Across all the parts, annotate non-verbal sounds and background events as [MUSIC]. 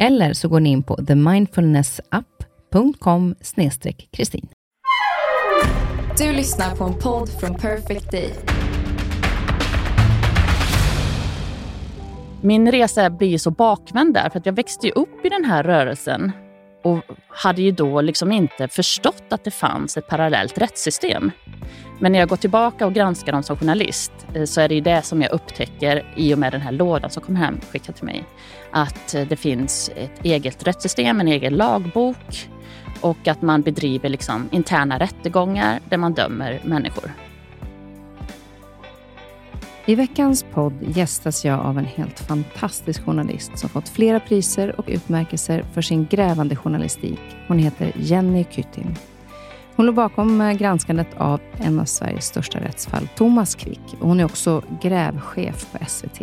Eller så går ni in på themindfulnessapp.com kristin. Du lyssnar på en podd från Perfect Day. Min resa blir så bakvänd där, för att jag växte ju upp i den här rörelsen och hade ju då liksom inte förstått att det fanns ett parallellt rättssystem. Men när jag går tillbaka och granskar dem som journalist eh, så är det ju det som jag upptäcker i och med den här lådan som kom hem skickad till mig. Att eh, det finns ett eget rättssystem, en egen lagbok och att man bedriver liksom interna rättegångar där man dömer människor. I veckans podd gästas jag av en helt fantastisk journalist som fått flera priser och utmärkelser för sin grävande journalistik. Hon heter Jenny Kyttim. Hon låg bakom eh, granskandet av en av Sveriges största rättsfall, Thomas Quick. Hon är också grävchef på SVT.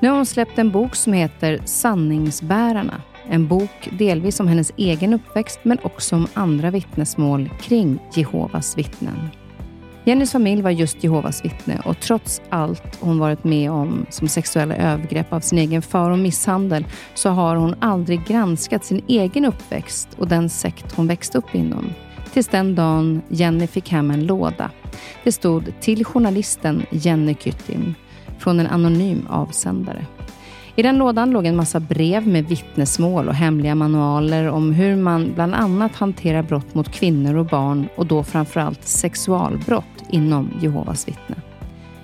Nu har hon släppt en bok som heter Sanningsbärarna. En bok delvis om hennes egen uppväxt, men också om andra vittnesmål kring Jehovas vittnen. Jennys familj var just Jehovas vittne och trots allt hon varit med om som sexuella övergrepp av sin egen far och misshandel så har hon aldrig granskat sin egen uppväxt och den sekt hon växte upp inom. Tills den dagen Jenny fick hem en låda. Det stod till journalisten Jenny Kyttim från en anonym avsändare. I den lådan låg en massa brev med vittnesmål och hemliga manualer om hur man bland annat hanterar brott mot kvinnor och barn och då framförallt sexualbrott inom Jehovas vittne.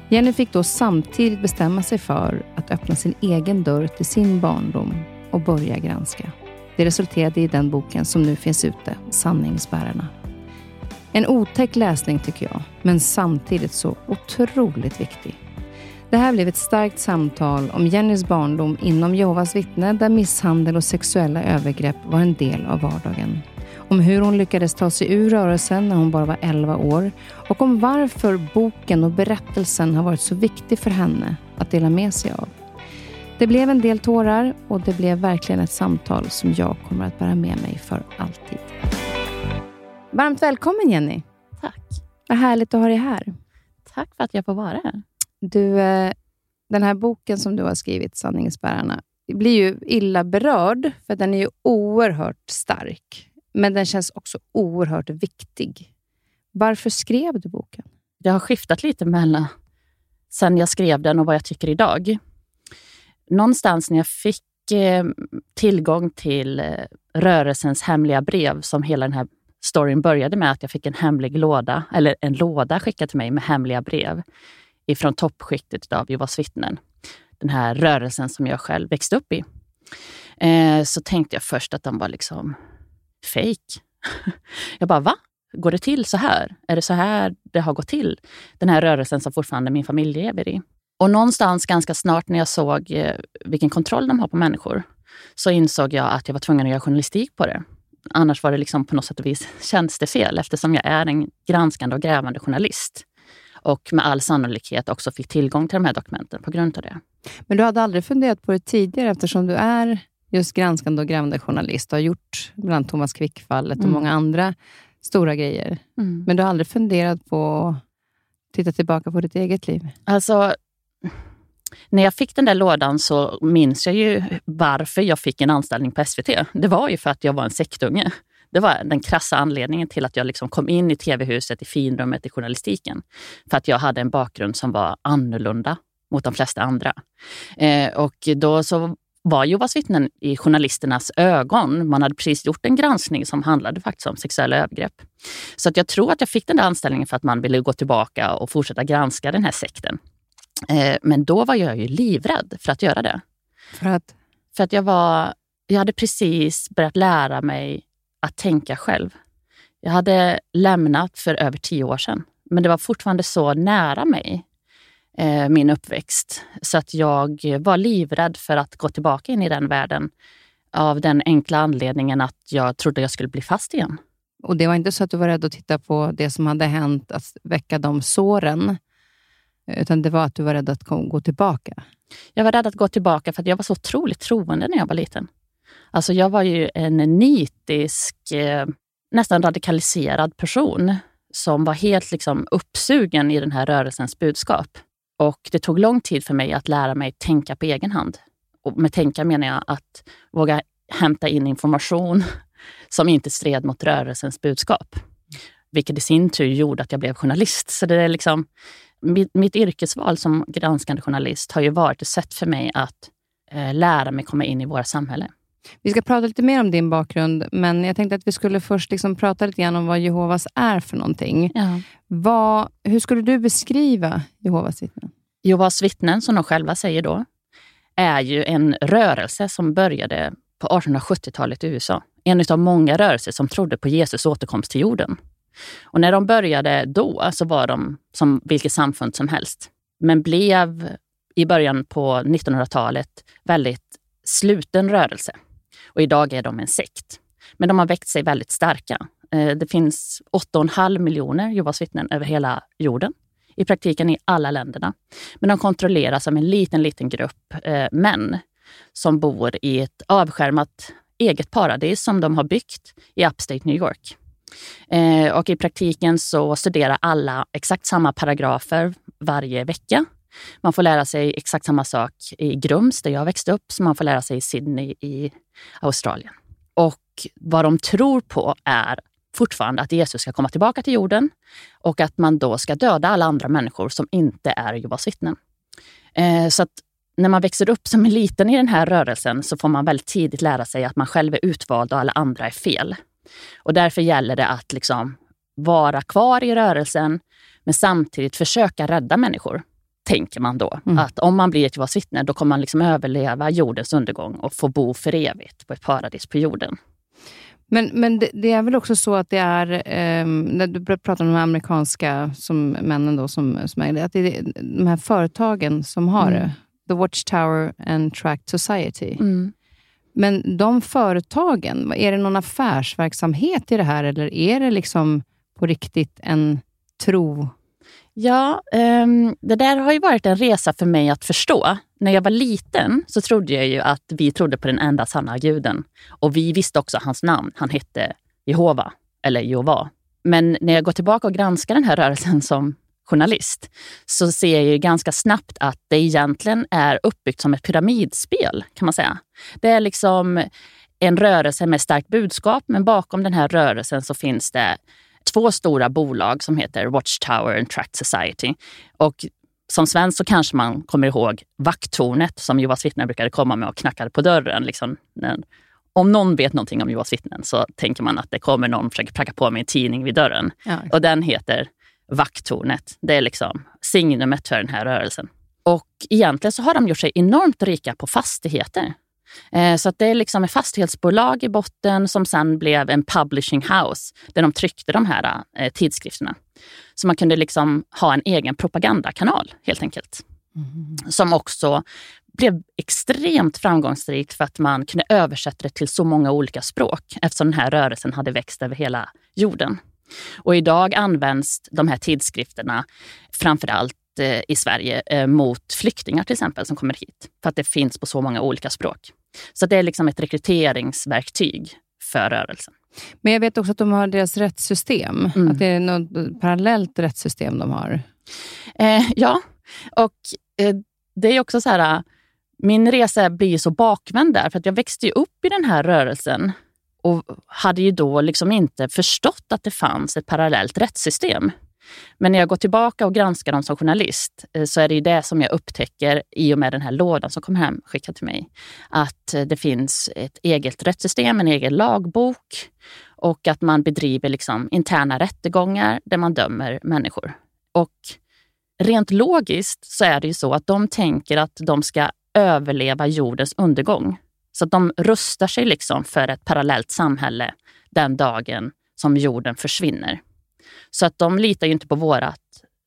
Jenny fick då samtidigt bestämma sig för att öppna sin egen dörr till sin barndom och börja granska. Det resulterade i den boken som nu finns ute, Sanningsbärarna. En otäck läsning tycker jag, men samtidigt så otroligt viktig. Det här blev ett starkt samtal om Jennys barndom inom Jehovas vittne där misshandel och sexuella övergrepp var en del av vardagen. Om hur hon lyckades ta sig ur rörelsen när hon bara var 11 år och om varför boken och berättelsen har varit så viktig för henne att dela med sig av. Det blev en del tårar och det blev verkligen ett samtal som jag kommer att bära med mig för alltid. Varmt välkommen Jenny. Tack. Vad härligt att ha dig här. Tack för att jag får vara här. Du, eh, den här boken som du har skrivit, Sanningsbärarna, blir ju illa berörd, för den är ju oerhört stark. Men den känns också oerhört viktig. Varför skrev du boken? Det har skiftat lite mellan sen jag skrev den och vad jag tycker idag. Någonstans när jag fick eh, tillgång till eh, rörelsens hemliga brev, som hela den här storyn började med, att jag fick en hemlig låda, eller en låda skickad till mig med hemliga brev ifrån toppskiktet av Jehovas vittnen. Den här rörelsen som jag själv växte upp i. Eh, så tänkte jag först att de var liksom fake. [LAUGHS] Jag bara, va? Går det till så här? Är det så här det har gått till? Den här rörelsen som fortfarande min familj lever i. Och någonstans ganska snart när jag såg eh, vilken kontroll de har på människor, så insåg jag att jag var tvungen att göra journalistik på det. Annars var det liksom på något sätt och vis [LAUGHS] tjänstefel eftersom jag är en granskande och grävande journalist och med all sannolikhet också fick tillgång till de här dokumenten på grund av det. Men du hade aldrig funderat på det tidigare eftersom du är just granskande och grävande journalist och har gjort bland annat Thomas Quick-fallet mm. och många andra stora grejer. Mm. Men du har aldrig funderat på att titta tillbaka på ditt eget liv? Alltså, när jag fick den där lådan så minns jag ju varför jag fick en anställning på SVT. Det var ju för att jag var en sektunge. Det var den krassa anledningen till att jag liksom kom in i tv-huset, i finrummet, i journalistiken. För att jag hade en bakgrund som var annorlunda mot de flesta andra. Eh, och då så var Jehovas vittnen i journalisternas ögon. Man hade precis gjort en granskning som handlade faktiskt om sexuella övergrepp. Så att jag tror att jag fick den där anställningen för att man ville gå tillbaka och fortsätta granska den här sekten. Eh, men då var jag ju livrädd för att göra det. För att? För att jag, var, jag hade precis börjat lära mig att tänka själv. Jag hade lämnat för över tio år sedan, men det var fortfarande så nära mig, eh, min uppväxt, så att jag var livrädd för att gå tillbaka in i den världen av den enkla anledningen att jag trodde jag skulle bli fast igen. Och det var inte så att du var rädd att titta på det som hade hänt, att väcka de såren, utan det var att du var rädd att gå tillbaka? Jag var rädd att gå tillbaka för jag var så otroligt troende när jag var liten. Alltså jag var ju en nitisk, eh, nästan radikaliserad person som var helt liksom uppsugen i den här rörelsens budskap. Och det tog lång tid för mig att lära mig tänka på egen hand. Och med tänka menar jag att våga hämta in information [LAUGHS] som inte stred mot rörelsens budskap. Vilket i sin tur gjorde att jag blev journalist. Så det är liksom, mitt, mitt yrkesval som granskande journalist har ju varit ett sätt för mig att eh, lära mig komma in i våra samhälle. Vi ska prata lite mer om din bakgrund, men jag tänkte att vi skulle först liksom prata lite grann om vad Jehovas är för någonting. Ja. Vad, hur skulle du beskriva Jehovas vittnen? Jehovas vittnen, som de själva säger då, är ju en rörelse som började på 1870-talet i USA. En av många rörelser som trodde på Jesus återkomst till jorden. Och när de började då så var de som vilket samfund som helst. Men blev i början på 1900-talet väldigt sluten rörelse. Och idag är de en sekt. Men de har växt sig väldigt starka. Eh, det finns 8,5 miljoner Jehovas vittnen över hela jorden. I praktiken i alla länderna. Men de kontrolleras av en liten, liten grupp eh, män som bor i ett avskärmat eget paradis som de har byggt i Upstate New York. Eh, och i praktiken så studerar alla exakt samma paragrafer varje vecka. Man får lära sig exakt samma sak i Grums, där jag växte upp, som man får lära sig i Sydney i Australien. Och vad de tror på är fortfarande att Jesus ska komma tillbaka till jorden och att man då ska döda alla andra människor som inte är Jehovas vittnen. Eh, så att när man växer upp som en liten i den här rörelsen så får man väldigt tidigt lära sig att man själv är utvald och alla andra är fel. Och därför gäller det att liksom vara kvar i rörelsen men samtidigt försöka rädda människor. Tänker man då. Mm. Att om man blir ett Jehovas vittne då kommer man liksom överleva jordens undergång och få bo för evigt på ett paradis på jorden. Men, men det, det, är väl också så att det är, eh, när du pratar om de amerikanska som, männen då, som, som är att det är de här företagen som har mm. det. The Watchtower and Tract Society. Mm. Men de företagen, är det någon affärsverksamhet i det här eller är det liksom på riktigt en tro? Ja, um, det där har ju varit en resa för mig att förstå. När jag var liten så trodde jag ju att vi trodde på den enda sanna guden. Och vi visste också hans namn. Han hette Jehova, eller Jehova. Men när jag går tillbaka och granskar den här rörelsen som journalist så ser jag ju ganska snabbt att det egentligen är uppbyggt som ett pyramidspel, kan man säga. Det är liksom en rörelse med starkt budskap, men bakom den här rörelsen så finns det två stora bolag som heter Watchtower and Tract Society. Och som svensk så kanske man kommer ihåg vakttornet som Jehovas vittnen brukade komma med och knackade på dörren. Liksom, om någon vet någonting om Jehovas vittnen så tänker man att det kommer någon och försöker pracka på med en tidning vid dörren. Ja. Och den heter vakttornet. Det är liksom signumet för den här rörelsen. Och egentligen så har de gjort sig enormt rika på fastigheter. Eh, så att det är liksom ett fastighetsbolag i botten som sen blev en publishing house där de tryckte de här eh, tidskrifterna. Så man kunde liksom ha en egen propagandakanal helt enkelt. Mm. Som också blev extremt framgångsrikt för att man kunde översätta det till så många olika språk eftersom den här rörelsen hade växt över hela jorden. Och idag används de här tidskrifterna framför allt eh, i Sverige mot flyktingar till exempel som kommer hit. För att det finns på så många olika språk. Så det är liksom ett rekryteringsverktyg för rörelsen. Men jag vet också att de har deras rättssystem. Mm. Att det är något parallellt rättssystem de har. Eh, ja, och eh, det är också så här, min resa blir så bakvänd där, för att jag växte upp i den här rörelsen och hade ju då liksom inte förstått att det fanns ett parallellt rättssystem. Men när jag går tillbaka och granskar dem som journalist eh, så är det ju det som jag upptäcker i och med den här lådan som kom hem skickad till mig. Att eh, det finns ett eget rättssystem, en egen lagbok och att man bedriver liksom interna rättegångar där man dömer människor. Och rent logiskt så är det ju så att de tänker att de ska överleva jordens undergång. Så att de rustar sig liksom för ett parallellt samhälle den dagen som jorden försvinner. Så att de litar ju inte på vårt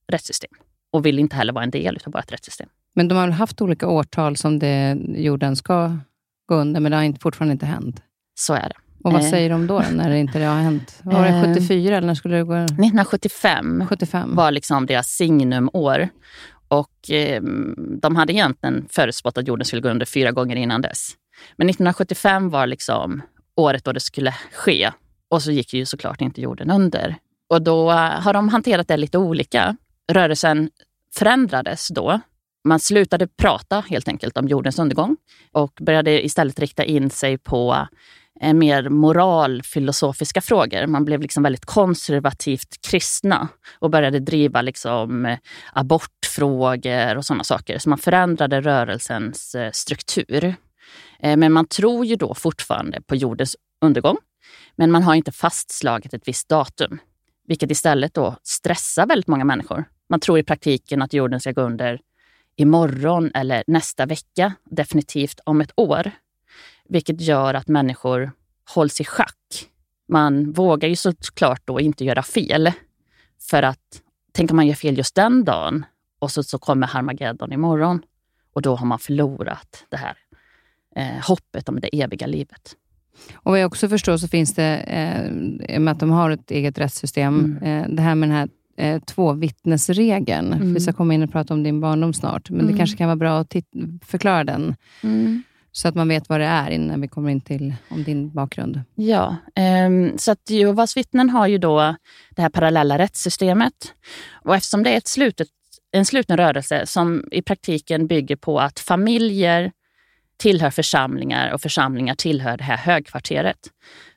rättssystem och vill inte heller vara en del av vårt rättssystem. Men de har väl haft olika årtal som det, jorden ska gå under, men det har fortfarande inte hänt? Så är det. Och vad eh. säger de då, när det inte har hänt? Var det 74 [LAUGHS] eh. eller när skulle det gå? 1975 75. var liksom deras signumår. Och eh, de hade egentligen förutspått att jorden skulle gå under fyra gånger innan dess. Men 1975 var liksom året då det skulle ske. Och så gick ju såklart inte jorden under. Och då har de hanterat det lite olika. Rörelsen förändrades då. Man slutade prata helt enkelt om jordens undergång och började istället rikta in sig på eh, mer moralfilosofiska frågor. Man blev liksom väldigt konservativt kristna och började driva liksom eh, abortfrågor och sådana saker. Så man förändrade rörelsens eh, struktur. Men man tror ju då fortfarande på jordens undergång. Men man har inte fastslagit ett visst datum vilket istället då stressar väldigt många människor. Man tror i praktiken att jorden ska gå under imorgon eller nästa vecka, definitivt om ett år. Vilket gör att människor hålls i schack. Man vågar ju såklart då inte göra fel. För att tänk om man gör fel just den dagen och så, så kommer Harmageddon imorgon och då har man förlorat det här eh, hoppet om det eviga livet. Och vad jag också förstår så finns det, eh, med att de har ett eget rättssystem, mm. eh, det här med den här eh, tvåvittnesregeln. Mm. Vi ska komma in och prata om din barndom snart, men mm. det kanske kan vara bra att förklara den. Mm. Så att man vet vad det är innan vi kommer in till om din bakgrund. Ja, um, så att Jehovas vittnen har ju då det här parallella rättssystemet. Och eftersom det är ett slutet, en sluten rörelse som i praktiken bygger på att familjer tillhör församlingar och församlingar tillhör det här högkvarteret,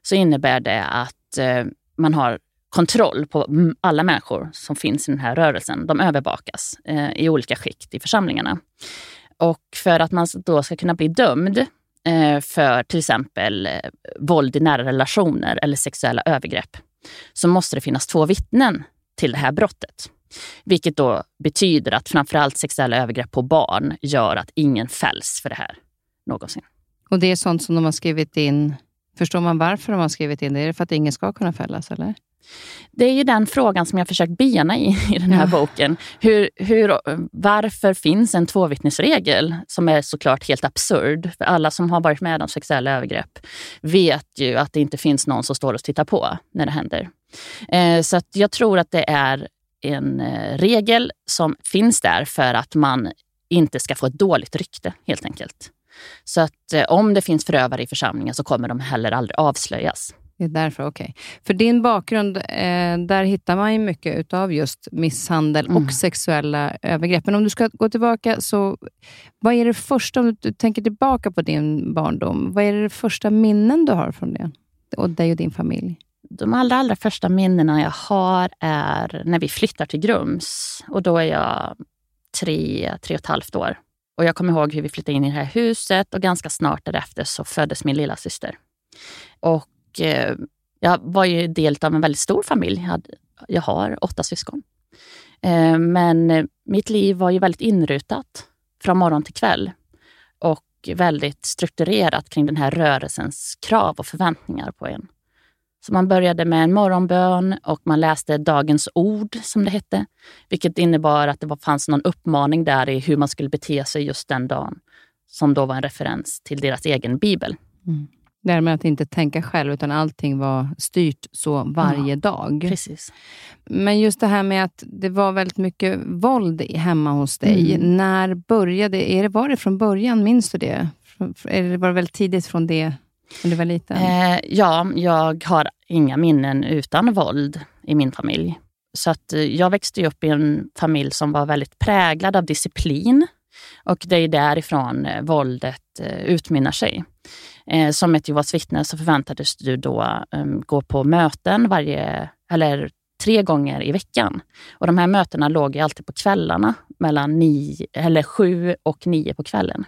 så innebär det att eh, man har kontroll på alla människor som finns i den här rörelsen. De övervakas eh, i olika skikt i församlingarna. Och för att man då ska kunna bli dömd eh, för till exempel eh, våld i nära relationer eller sexuella övergrepp, så måste det finnas två vittnen till det här brottet. Vilket då betyder att framförallt sexuella övergrepp på barn gör att ingen fälls för det här någonsin. Och det är sånt som de har skrivit in. Förstår man varför de har skrivit in det? Är det för att ingen ska kunna fällas? Eller? Det är ju den frågan som jag försökt bena i, i den här ja. boken. Hur, hur, varför finns en tvåvittnesregel som är såklart helt absurd? För alla som har varit med om sexuella övergrepp vet ju att det inte finns någon som står och tittar på när det händer. Eh, så att jag tror att det är en eh, regel som finns där för att man inte ska få ett dåligt rykte helt enkelt. Så att eh, om det finns förövare i församlingen så kommer de heller aldrig avslöjas. Det är därför, okej. Okay. För din bakgrund, eh, där hittar man ju mycket av just misshandel mm. och sexuella övergrepp. Men om du ska gå tillbaka, så vad är det första, om du tänker tillbaka på din barndom, vad är det första minnen du har från det? Och dig och din familj? De allra, allra första minnena jag har är när vi flyttar till Grums. Och då är jag tre, tre och ett halvt år. Och jag kommer ihåg hur vi flyttade in i det här huset och ganska snart därefter så föddes min lilla syster. Och eh, jag var ju del av en väldigt stor familj. Jag, hade, jag har åtta syskon. Eh, men eh, mitt liv var ju väldigt inrutat från morgon till kväll. Och väldigt strukturerat kring den här rörelsens krav och förväntningar på en. Så man började med en morgonbön och man läste dagens ord, som det hette. Vilket innebar att det fanns någon uppmaning där i hur man skulle bete sig just den dagen. Som då var en referens till deras egen bibel. Mm. Det här med att inte tänka själv, utan allting var styrt så varje ja, dag. Precis. Men just det här med att det var väldigt mycket våld hemma hos dig. Mm. När började är det? Var det från början? Minns du det? Eller var det väldigt tidigt från det när du var liten? Eh, ja, jag har inga minnen utan våld i min familj. Så att eh, jag växte upp i en familj som var väldigt präglad av disciplin. Och det är därifrån eh, våldet eh, utmynnar sig. Som ett Jehovas vittne så förväntades du då ehm, gå på möten varje, eller tre gånger i veckan. Och de här mötena låg alltid på kvällarna, mellan nio, eller sju och nio på kvällen.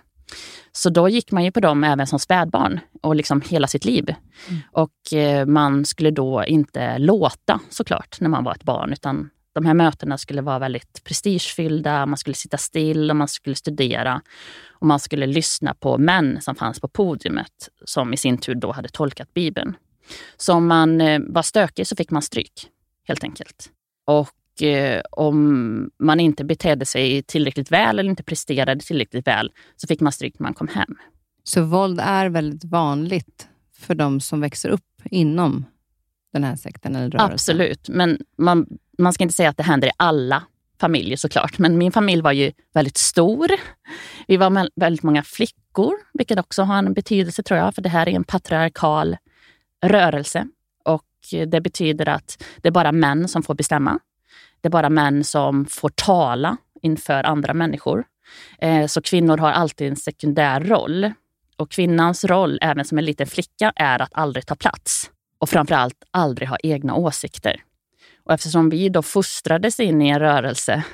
Så då gick man ju på dem även som spädbarn och liksom hela sitt liv. Mm. Och eh, man skulle då inte låta såklart när man var ett barn, utan de här mötena skulle vara väldigt prestigefyllda, man skulle sitta still och man skulle studera. Och man skulle lyssna på män som fanns på podiumet, som i sin tur då hade tolkat Bibeln. Så om man eh, var stökig så fick man stryk, helt enkelt. Och om man inte betedde sig tillräckligt väl eller inte presterade tillräckligt väl så fick man stryk när man kom hem. Så våld är väldigt vanligt för de som växer upp inom den här sekten eller rörelsen? Absolut, men man, man ska inte säga att det händer i alla familjer såklart. Men min familj var ju väldigt stor. Vi var väldigt många flickor, vilket också har en betydelse tror jag, för det här är en patriarkal rörelse. Och det betyder att det är bara män som får bestämma. Det är bara män som får tala inför andra människor. Eh, så kvinnor har alltid en sekundär roll. Och kvinnans roll, även som en liten flicka, är att aldrig ta plats. Och framförallt aldrig ha egna åsikter. Och eftersom vi då fostrades in i en rörelse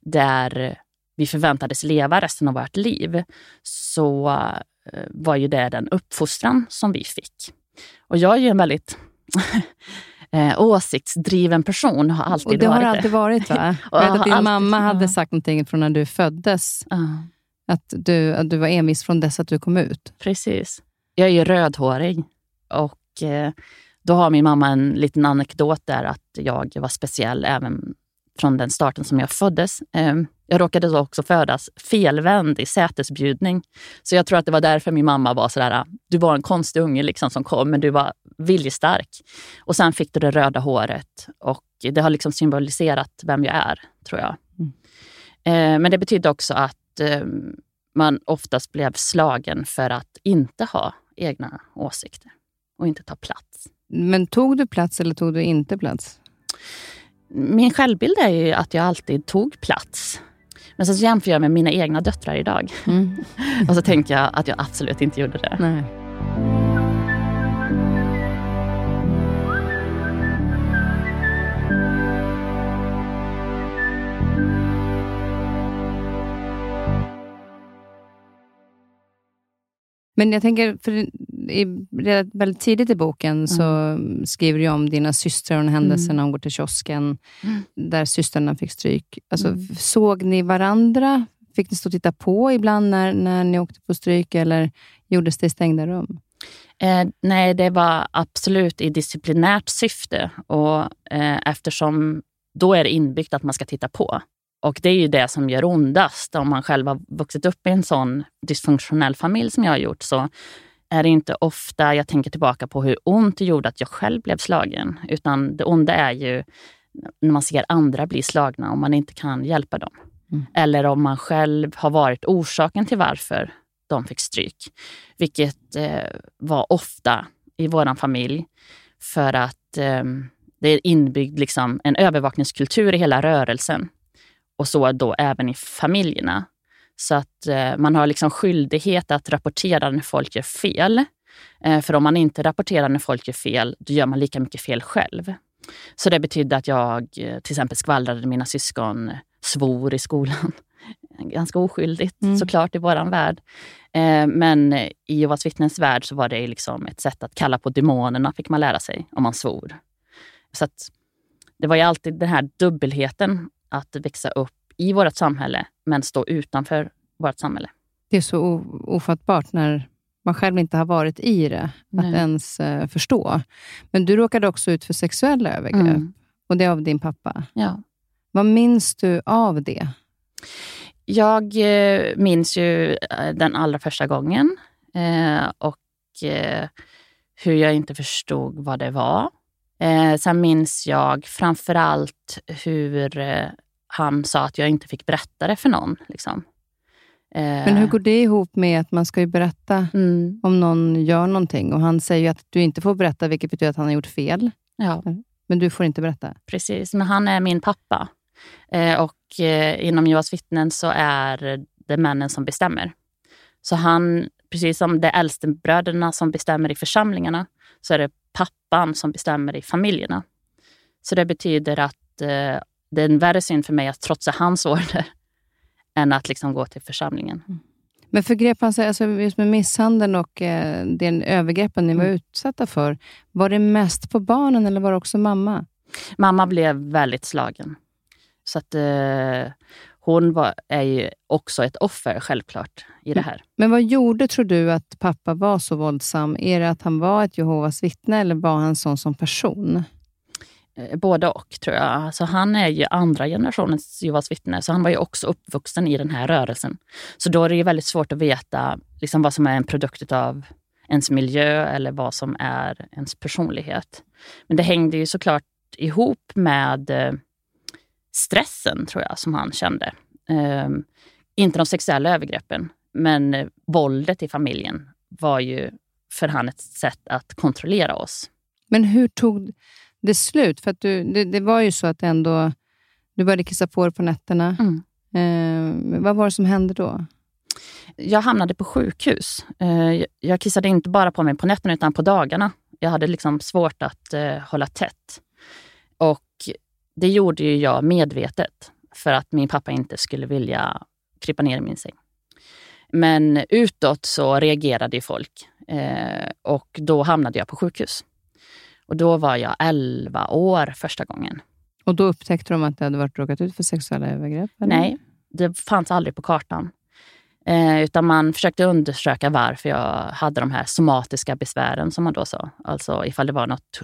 där vi förväntades leva resten av vårt liv, så eh, var ju det den uppfostran som vi fick. Och jag är ju en väldigt eh, åsiktsdriven person, har alltid varit det. har alltid varit va? [LAUGHS] Jag vet att din alltid, mamma hade sagt någonting från när du föddes. Uh. Att, du, att du var envis från dess att du kom ut. Precis. Jag är ju rödhårig och eh, då har min mamma en liten anekdot där att jag var speciell även från den starten som jag föddes. Ehm, jag råkade också födas felvänd i sätesbjudning. Så jag tror att det var därför min mamma var sådär, du var en konstig unge liksom som kom, men du var viljestark. Och sen fick du det röda håret och det har liksom symboliserat vem jag är, tror jag. Mm. Ehm, men det betydde också att ehm, man oftast blev slagen för att inte ha egna åsikter och inte ta plats. Men tog du plats eller tog du inte plats? Min självbild är ju att jag alltid tog plats. Men sen så jämför jag med mina egna döttrar idag. Mm. [LAUGHS] och så tänker jag att jag absolut inte gjorde det. Nej. Men jag tänker, för i, väldigt tidigt i boken mm. så skriver du om dina systrar och en händelse mm. när hon går till kiosken, mm. där systrarna fick stryk. Alltså, mm. Såg ni varandra? Fick ni stå och titta på ibland när, när ni åkte på stryk, eller gjordes det i stängda rum? Eh, nej, det var absolut i disciplinärt syfte och eh, eftersom då är det inbyggt att man ska titta på. Och det är ju det som gör ondast. Om man själv har vuxit upp i en sån dysfunktionell familj som jag har gjort, så är det inte ofta jag tänker tillbaka på hur ont det gjorde att jag själv blev slagen. Utan det onda är ju när man ser andra bli slagna och man inte kan hjälpa dem. Mm. Eller om man själv har varit orsaken till varför de fick stryk. Vilket eh, var ofta i vår familj. För att eh, det är inbyggd liksom, en övervakningskultur i hela rörelsen och så då även i familjerna. Så att eh, man har liksom skyldighet att rapportera när folk gör fel. Eh, för om man inte rapporterar när folk gör fel, då gör man lika mycket fel själv. Så det betydde att jag eh, till exempel skvallrade mina syskon, svor i skolan. [LAUGHS] Ganska oskyldigt mm. såklart i vår värld. Eh, men i Jehovas vittnens värld så var det liksom ett sätt att kalla på demonerna, fick man lära sig, om man svor. Så att det var ju alltid den här dubbelheten att växa upp i vårt samhälle, men stå utanför vårt samhälle. Det är så ofattbart när man själv inte har varit i det, Nej. att ens uh, förstå. Men du råkade också ut för sexuella övergrepp, mm. och det av din pappa. Ja. Vad minns du av det? Jag eh, minns ju eh, den allra första gången eh, och eh, hur jag inte förstod vad det var. Eh, sen minns jag framför allt hur eh, han sa att jag inte fick berätta det för någon. Liksom. Eh, Men hur går det ihop med att man ska ju berätta mm. om någon gör någonting? Och Han säger att du inte får berätta, vilket betyder att han har gjort fel. Ja. Men du får inte berätta? Precis, men han är min pappa. Eh, och eh, inom Jehovas vittnen så är det männen som bestämmer. Så han, precis som det är äldstebröderna som bestämmer i församlingarna, så är det pappan som bestämmer i familjerna. Så det betyder att det är en värre synd för mig att trotsa hans order [LAUGHS] än att liksom gå till församlingen. Mm. Men förgrep han sig, alltså just med misshandeln och eh, den övergreppen ni var mm. utsatta för, var det mest på barnen eller var det också mamma? Mamma blev väldigt slagen. Så att eh, hon var, är ju också ett offer självklart i det här. Men vad gjorde, tror du, att pappa var så våldsam? Är det att han var ett Jehovas vittne eller var han sån som person? Eh, både och, tror jag. Alltså, han är ju andra generationens Jehovas vittne, så han var ju också uppvuxen i den här rörelsen. Så då är det ju väldigt svårt att veta liksom, vad som är en produkt av ens miljö eller vad som är ens personlighet. Men det hängde ju såklart ihop med eh, stressen, tror jag, som han kände. Um, inte de sexuella övergreppen, men eh, våldet i familjen var ju för han ett sätt att kontrollera oss. Men hur tog det slut? För att du, det, det var ju så att ändå, du började kissa på dig på nätterna. Mm. Eh, vad var det som hände då? Jag hamnade på sjukhus. Eh, jag kissade inte bara på mig på nätterna, utan på dagarna. Jag hade liksom svårt att eh, hålla tätt. Och det gjorde ju jag medvetet för att min pappa inte skulle vilja krypa ner i min säng. Men utåt så reagerade ju folk eh, och då hamnade jag på sjukhus. Och då var jag 11 år första gången. Och då upptäckte de att du hade varit råkat ut för sexuella övergrepp? Eller? Nej, det fanns aldrig på kartan. Eh, utan man försökte undersöka varför jag hade de här somatiska besvären, som man då sa. Alltså ifall det var något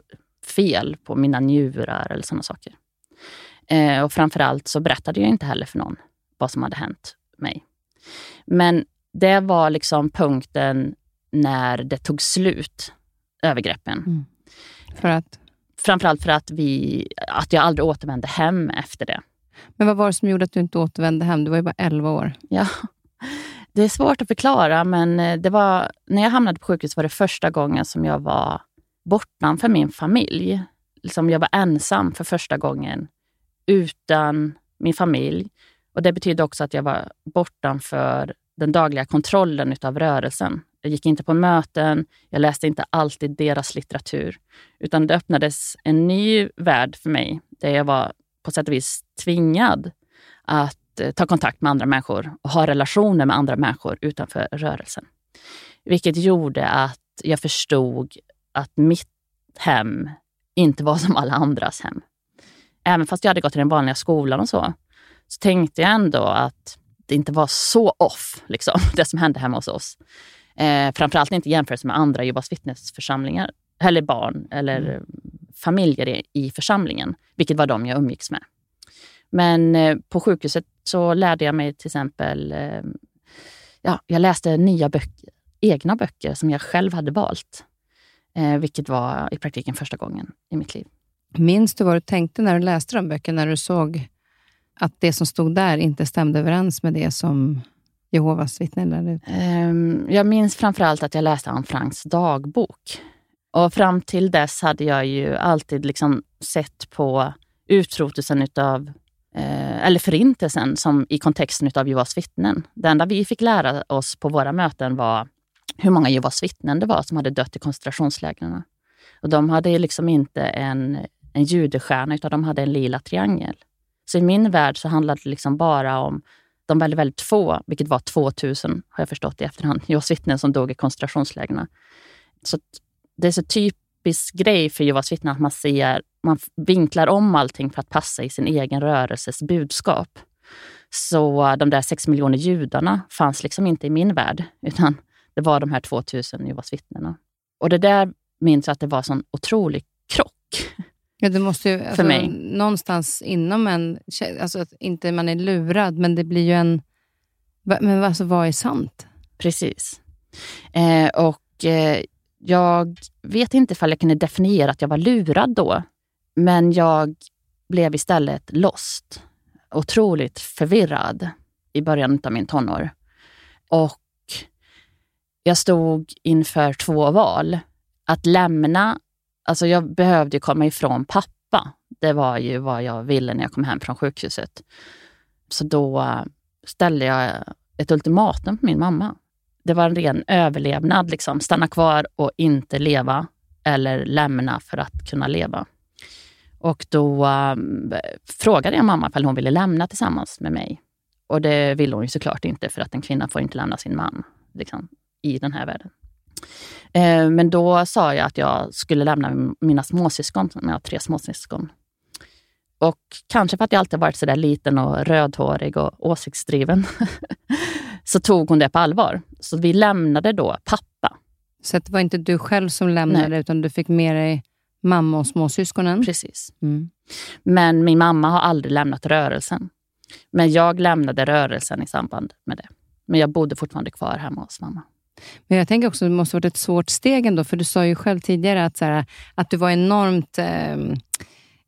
fel på mina njurar eller sådana saker. Eh, och framförallt så berättade jag inte heller för någon vad som hade hänt mig. Men det var liksom punkten när det tog slut, övergreppen. Mm. För att? Framförallt för att, vi, att jag aldrig återvände hem efter det. Men vad var det som gjorde att du inte återvände hem? Du var ju bara 11 år. Ja, det är svårt att förklara, men eh, det var, när jag hamnade på sjukhus var det första gången som jag var bortanför min familj. Liksom jag var ensam för första gången utan min familj. Och Det betydde också att jag var bortanför den dagliga kontrollen utav rörelsen. Jag gick inte på möten, jag läste inte alltid deras litteratur. Utan det öppnades en ny värld för mig, där jag var på sätt och vis tvingad att eh, ta kontakt med andra människor och ha relationer med andra människor utanför rörelsen. Vilket gjorde att jag förstod att mitt hem inte var som alla andras hem. Även fast jag hade gått i den vanliga skolan och så, så tänkte jag ändå att det inte var så off, liksom, [LAUGHS] det som hände hemma hos oss. Eh, framförallt inte jämfört med andra Jehovas vittnesförsamlingar, eller barn eller mm. familjer i, i, församlingen, vilket var de jag umgicks med. Men eh, på sjukhuset så lärde jag mig till exempel, eh, ja, jag läste nya böcker, egna böcker som jag själv hade valt. Eh, vilket var i praktiken första gången i mitt liv. Minns du vad du tänkte när du läste de böckerna, när du såg att det som stod där inte stämde överens med det som Jehovas vittnen lärde ut? Um, ehm, jag minns framförallt att jag läste Anne Franks dagbok. Och fram till dess hade jag ju alltid liksom sett på utrotelsen utav eh, eller förintelsen som i kontexten av Jehovas vittnen. Det enda vi fick lära oss på våra möten var hur många Jehovas vittnen det var som hade dött i koncentrationslägren. Och de hade liksom inte en, en judestjärna, utan de hade en lila triangel. Så i min värld så handlade det liksom bara om de väldigt, väldigt få, vilket var 2000 har jag förstått i efterhand, [LAUGHS] Jehovas vittnen som dog i koncentrationslägren. Så det är så typisk grej för Jehovas vittnen att man ser, man vinklar om allting för att passa i sin egen rörelses budskap. Så de där sex miljoner judarna fanns liksom inte i min värld, [LAUGHS] utan det var de här 2000 Jehovas vittnena. Och det där minns jag att det var en sån otrolig krock. Ja, det måste ju, alltså, för mig. Någonstans inom en, alltså att inte man är lurad, men det blir ju en... Men alltså, vad är sant? Precis. Eh, och eh, jag vet inte ifall jag kunde definiera att jag var lurad då, men jag blev istället lost. Otroligt förvirrad i början av min tonår. Och jag stod inför två val. Att lämna, alltså jag behövde komma ifrån pappa. Det var ju vad jag ville när jag kom hem från sjukhuset. Så då eh, ställde jag ett ultimatum på min mamma. Det var en ren överlevnad. Liksom. Stanna kvar och inte leva eller lämna för att kunna leva. Och då um, frågade jag mamma om hon ville lämna tillsammans med mig. Och det ville hon ju såklart inte, för att en kvinna får inte lämna sin man liksom, i den här världen. Eh, men då sa jag att jag skulle lämna mina småsyskon, jag har tre småsyskon. Och kanske för att jag alltid varit så där liten och rödhårig och åsiktsdriven, [LAUGHS] så tog hon det på allvar. Så vi lämnade då pappa. Så det var inte du själv som lämnade, Nej. utan du fick med dig mamma och småsyskonen? Precis. Mm. Men min mamma har aldrig lämnat rörelsen. Men jag lämnade rörelsen i samband med det. Men jag bodde fortfarande kvar hemma hos mamma. Men jag tänker också att det måste varit ett svårt steg ändå, för du sa ju själv tidigare att, så här, att du var enormt eh,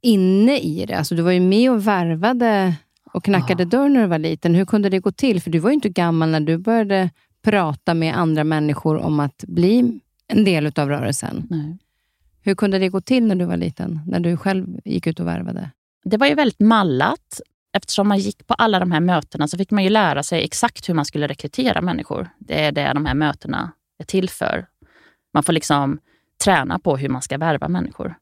inne i det. Alltså, du var ju med och värvade och knackade ja. dörr när du var liten. Hur kunde det gå till? För du var ju inte gammal när du började prata med andra människor om att bli en del av rörelsen. Nej. Hur kunde det gå till när du var liten, när du själv gick ut och värvade? Det var ju väldigt mallat. Eftersom man gick på alla de här mötena så fick man ju lära sig exakt hur man skulle rekrytera människor. Det är det de här mötena är till för. Man får liksom träna på hur man ska värva människor.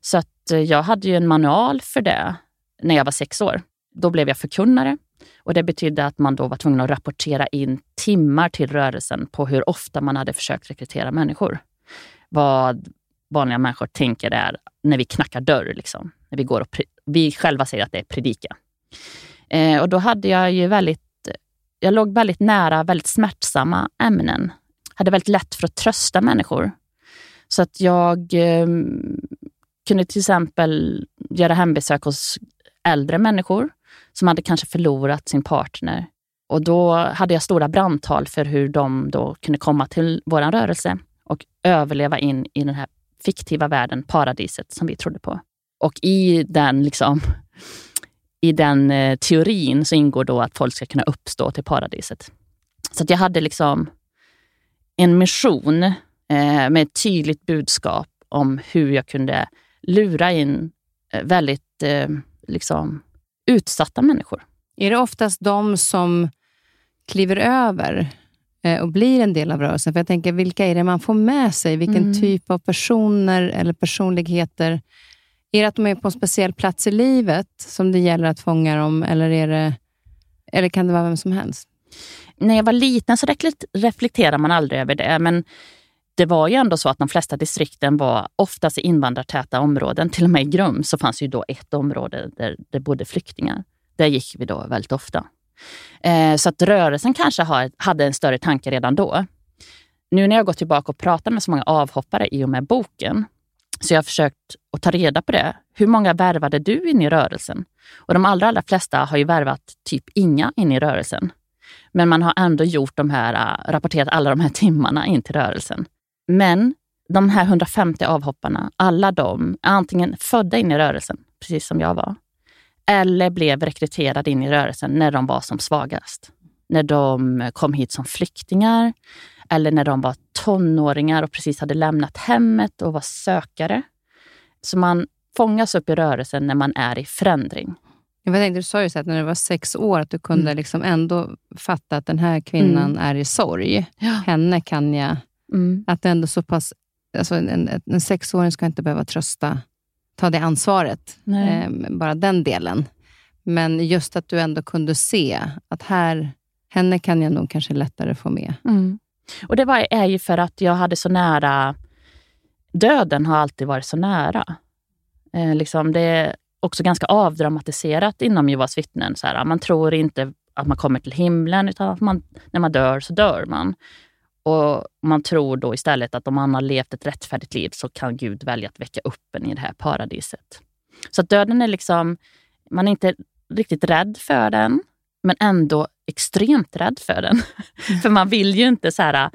Så att eh, jag hade ju en manual för det när jag var sex år. Då blev jag förkunnare och det betydde att man då var tvungen att rapportera in timmar till rörelsen på hur ofta man hade försökt rekrytera människor. Vad vanliga människor tänker är när vi knackar dörr. Liksom. När vi, går och vi själva säger att det är predika. Eh, och då hade jag ju väldigt, jag låg väldigt nära väldigt smärtsamma ämnen. Hade väldigt lätt för att trösta människor. Så att jag eh, kunde till exempel göra hembesök hos äldre människor som hade kanske förlorat sin partner. Och då hade jag stora brandtal för hur de då kunde komma till vår rörelse och överleva in i den här fiktiva världen, paradiset som vi trodde på. Och i den, liksom, i den eh, teorin så ingår då att folk ska kunna uppstå till paradiset. Så jag hade liksom en mission eh, med ett tydligt budskap om hur jag kunde lura in eh, väldigt eh, liksom, utsatta människor. Är det oftast de som kliver över och blir en del av rörelsen. För jag tänker, vilka är det man får med sig? Vilken mm. typ av personer eller personligheter? Är det att de är på en speciell plats i livet som det gäller att fånga dem, eller, är det, eller kan det vara vem som helst? När jag var liten så reflekterade man aldrig över det, men det var ju ändå så att de flesta distrikten var oftast i invandrartäta områden. Till och med i Grums så fanns ju då ett område där det bodde flyktingar. Där gick vi då väldigt ofta. Eh, så att rörelsen kanske hade en större tanke redan då. Nu när jag går tillbaka och pratar med så många avhoppare i och med boken, så jag har försökt att ta reda på det. Hur många värvade du in i rörelsen? Och de allra, allra flesta har ju värvat typ inga in i rörelsen. Men man har ändå gjort de här, äh, rapporterat alla de här timmarna in till rörelsen. Men de här 150 avhopparna, alla de är antingen födda in i rörelsen, precis som jag var, eller blev rekryterade in i rörelsen när de var som svagast. När de kom hit som flyktingar eller när de var tonåringar och precis hade lämnat hemmet och var sökare. Så man fångas upp i rörelsen när man är i förändring. Jag tänkte, du sa ju så att när du var sex år, att du kunde mm. liksom ändå fatta att den här kvinnan mm. är i sorg. Ja. Henne kan jag... Mm. Att det ändå så pass... Alltså en, en, sexåring ska inte behöva trösta ta det ansvaret. Eh, bara den delen. Men just att du ändå kunde se att här, henne kan jag nog kanske lättare få med. Mm. Och Det var, är ju för att jag hade så nära... Döden har alltid varit så nära. Eh, liksom det är också ganska avdramatiserat inom Jehovas vittnen. Så här, man tror inte att man kommer till himlen, utan att man, när man dör så dör man. Och Man tror då istället att om man har levt ett rättfärdigt liv så kan Gud välja att väcka upp en i det här paradiset. Så att döden är liksom, man är inte riktigt rädd för den, men ändå extremt rädd för den. Mm. [LAUGHS] för man vill ju inte så här,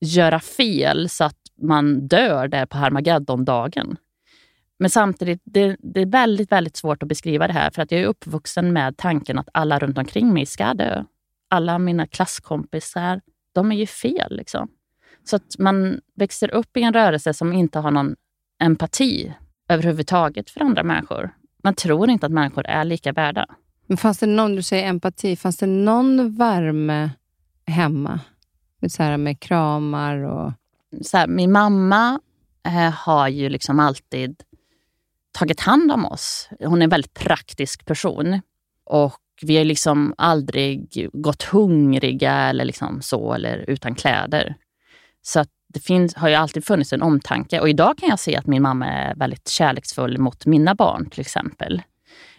göra fel så att man dör där på Harmageddon-dagen. Men samtidigt, det, det, är väldigt, väldigt svårt att beskriva det här för att jag är uppvuxen med tanken att alla runt omkring mig ska dö. Alla mina klasskompisar, de är ju fel. Liksom. Så att man växer upp i en rörelse som inte har någon empati överhuvudtaget för andra människor. Man tror inte att människor är lika värda. Men fanns det någon, du säger empati, fanns det någon värme hemma? Så här med kramar och... Så här, min mamma eh, har ju liksom alltid tagit hand om oss. Hon är en väldigt praktisk person. Och vi har liksom aldrig gått hungriga eller liksom så, eller utan kläder. Så att det finns, har ju alltid funnits en omtanke. Och idag kan jag se att min mamma är väldigt kärleksfull mot mina barn till exempel.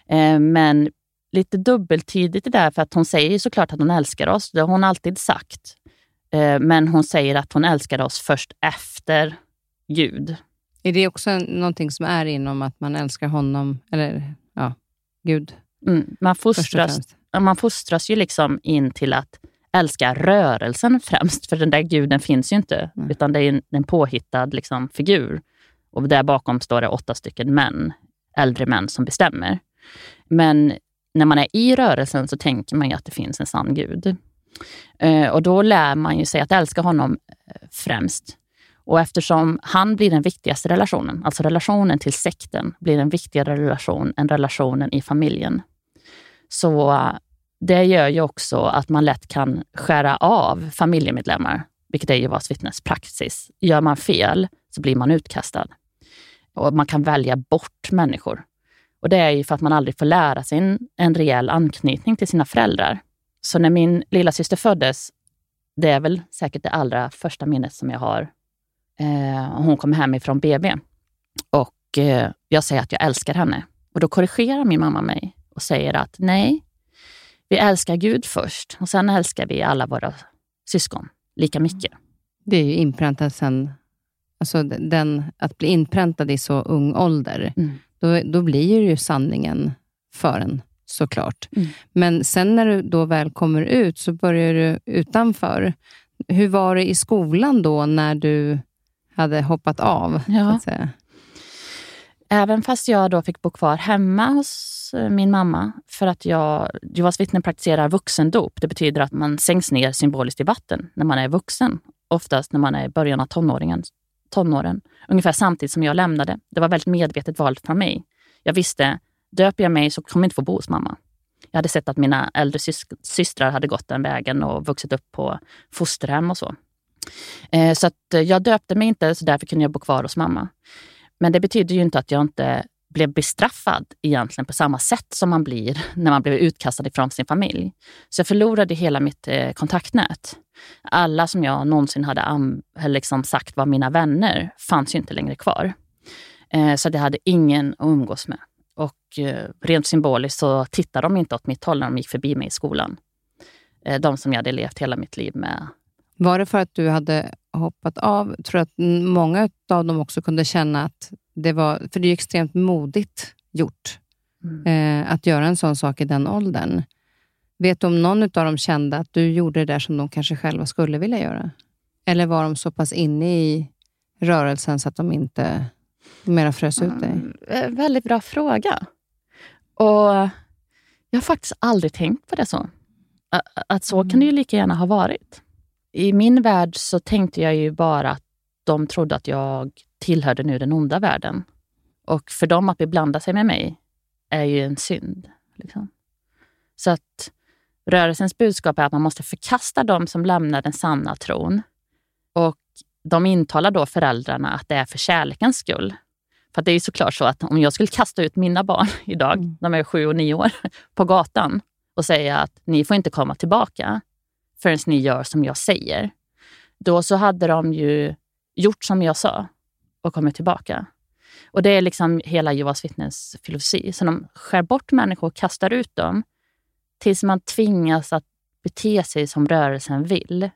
Eh, men lite dubbeltydigt det där, för att hon säger såklart att hon älskar oss. Det har hon alltid sagt. Eh, men hon säger att hon älskar oss först efter Gud. Är det också någonting som är inom att man älskar honom, eller ja, Gud? Mm. Man, fostras, man fostras ju liksom in till att älska rörelsen främst, för den där guden finns ju inte, mm. utan det är en, en påhittad liksom, figur. Och där bakom står det åtta stycken män, äldre män som bestämmer. Men när man är i rörelsen så tänker man ju att det finns en sann gud. Eh, och då lär man ju sig att älska honom eh, främst. Och eftersom han blir den viktigaste relationen, alltså relationen till sekten, blir en viktigare relation än relationen i familjen. Så eh, det gör ju också att man lätt kan skära av familjemedlemmar, vilket är Jehovas vittnes praxis. Gör man fel så blir man utkastad. Och man kan välja bort människor. Och det är ju för att man aldrig får lära sig en, en rejäl anknytning till sina föräldrar. Så när min lilla syster föddes, det är väl säkert det allra första minnet som jag har. Eh, hon kom hem ifrån BB och eh, jag säger att jag älskar henne. Och då korrigerar min mamma mig och säger att nej, vi älskar Gud först och sen älskar vi alla våra syskon lika mycket. Det är ju inpräntat sen, alltså den, att bli inpräntad i så ung ålder, mm. Då, då blir ju sanningen för en såklart. Mm. Men sen när du då väl kommer ut så börjar du utanför. Hur var det i skolan då när du hade hoppat av? Ja. Även fast jag då fick bo kvar hemma hos eh, min mamma för att jag, Jehovas vittnen praktiserar vuxendop. Det betyder att man sänks ner symboliskt i vatten när man är vuxen. Oftast när man är i början av tonåringen, tonåren. Ungefär samtidigt som jag lämnade. Det var väldigt medvetet valt från mig. Jag visste, döper jag mig så kommer jag inte få bo hos mamma. Jag hade sett att mina äldre systrar hade gått den vägen och vuxit upp på fosterhem och så. Eh, så att eh, jag döpte mig inte, så därför kunde jag bo kvar hos mamma. Men det betyder ju inte att jag inte blev bestraffad egentligen på samma sätt som man blir när man blev utkastad ifrån sin familj. Så jag förlorade hela mitt eh, kontaktnät. Alla som jag någonsin hade liksom sagt var mina vänner fanns ju inte längre kvar. Eh, så jag hade ingen att umgås med. Och eh, rent symboliskt så tittade de inte åt mitt håll när de gick förbi mig i skolan. Eh, de som jag hade levt hela mitt liv med. Var det för att du hade hoppat av? Jag tror att många av dem också kunde känna att det var... För det är extremt modigt gjort mm. att göra en sån sak i den åldern. Vet du om någon av dem kände att du gjorde det där som de kanske själva skulle vilja göra? Eller var de så pass inne i rörelsen så att de inte mera frös ut dig? Mm, väldigt bra fråga. Och Jag har faktiskt aldrig tänkt på det så. Att så kan det ju lika gärna ha varit. I min värld så tänkte jag ju bara att de trodde att jag tillhörde nu den onda världen. Och för dem att beblanda sig med mig är ju en synd. Liksom. Så att rörelsens budskap är att man måste förkasta dem som lämnar den sanna tron. Och de intalar då föräldrarna att det är för kärlekens skull. För det är ju såklart så att om jag skulle kasta ut mina barn [LAUGHS] idag, mm. de är sju och nio år, [LAUGHS] på gatan och säga att ni får inte komma tillbaka förrän ni gör som jag säger. Då så hade de ju gjort som jag sa och kommit tillbaka. Och Det är liksom hela Jehovas vittnens filosofi. Så de skär bort människor och kastar ut dem tills man tvingas att bete sig som rörelsen vill.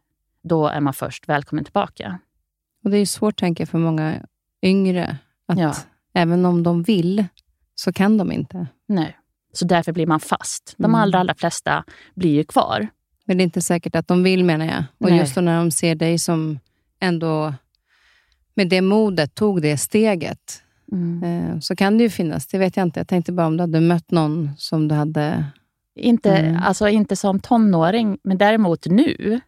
Då är man först välkommen tillbaka. Och Det är svårt, tänker jag, för många yngre att ja. även om de vill, så kan de inte. Nej, så därför blir man fast. De mm. allra, allra flesta blir ju kvar. Men det är inte säkert att de vill, menar jag. Och Nej. just när de ser dig som ändå med det modet tog det steget, mm. Eh, så kan det ju finnas. Det vet jag inte. Jag tänkte bara om du hade mött någon som du hade... Inte, mm. alltså inte som tonåring, men däremot nu,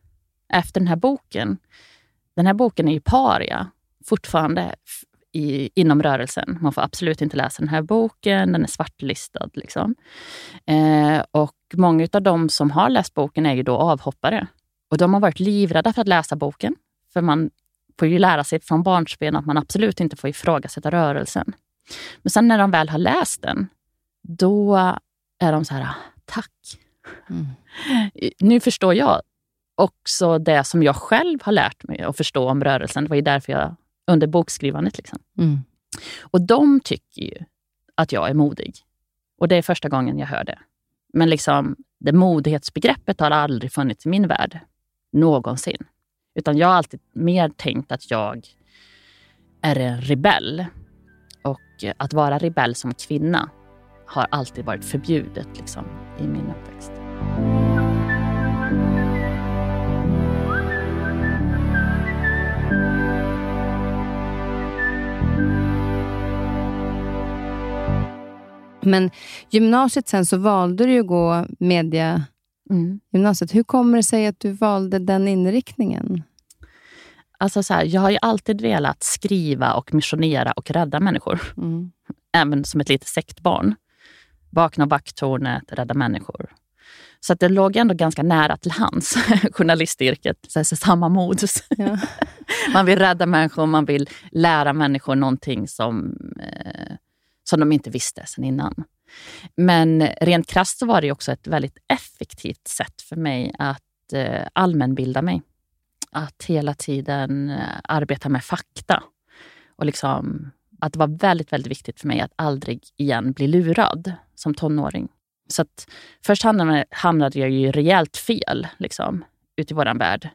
efter den här boken. Den här boken är ju paria fortfarande i, inom rörelsen. Man får absolut inte läsa den här boken, den är svartlistad. Liksom. Eh, och Många av de som har läst boken är ju då avhoppare. Och de har varit livrädda för att läsa boken. För man får ju lära sig från barnsben att man absolut inte får ifrågasätta rörelsen. Men sen när de väl har läst den, då är de så här, tack. Mm. Nu förstår jag också det som jag själv har lärt mig att förstå om rörelsen. Det var ju därför jag, under bokskrivandet. Liksom. Mm. Och de tycker ju att jag är modig. Och det är första gången jag hör det. Men liksom, det modighetsbegreppet har aldrig funnits i min värld. Någonsin. Utan jag har alltid mer tänkt att jag är en rebell. Och att vara rebell som kvinna har alltid varit förbjudet liksom, i min uppväxt. Men gymnasiet sen så valde du att gå media mm. gymnasiet. Hur kommer det sig att du valde den inriktningen? Alltså så här, jag har ju alltid velat skriva och missionera och rädda människor. Mm. Även som ett litet sektbarn. Vakna vakttornet, rädda människor. Så att det låg ändå ganska nära till hands, [LAUGHS] journalistyrket. Så, samma modus. Ja. [LAUGHS] man vill rädda människor, man vill lära människor någonting som, eh, som de inte visste sen innan. Men rent krasst så var det också ett väldigt effektivt sätt för mig att eh, allmänbilda mig. Att hela tiden eh, arbeta med fakta. Och liksom, att det var väldigt, väldigt viktigt för mig att aldrig igen bli lurad som tonåring. Så att först hamnade, hamnade jag ju rejält fel liksom, ute i vår värld.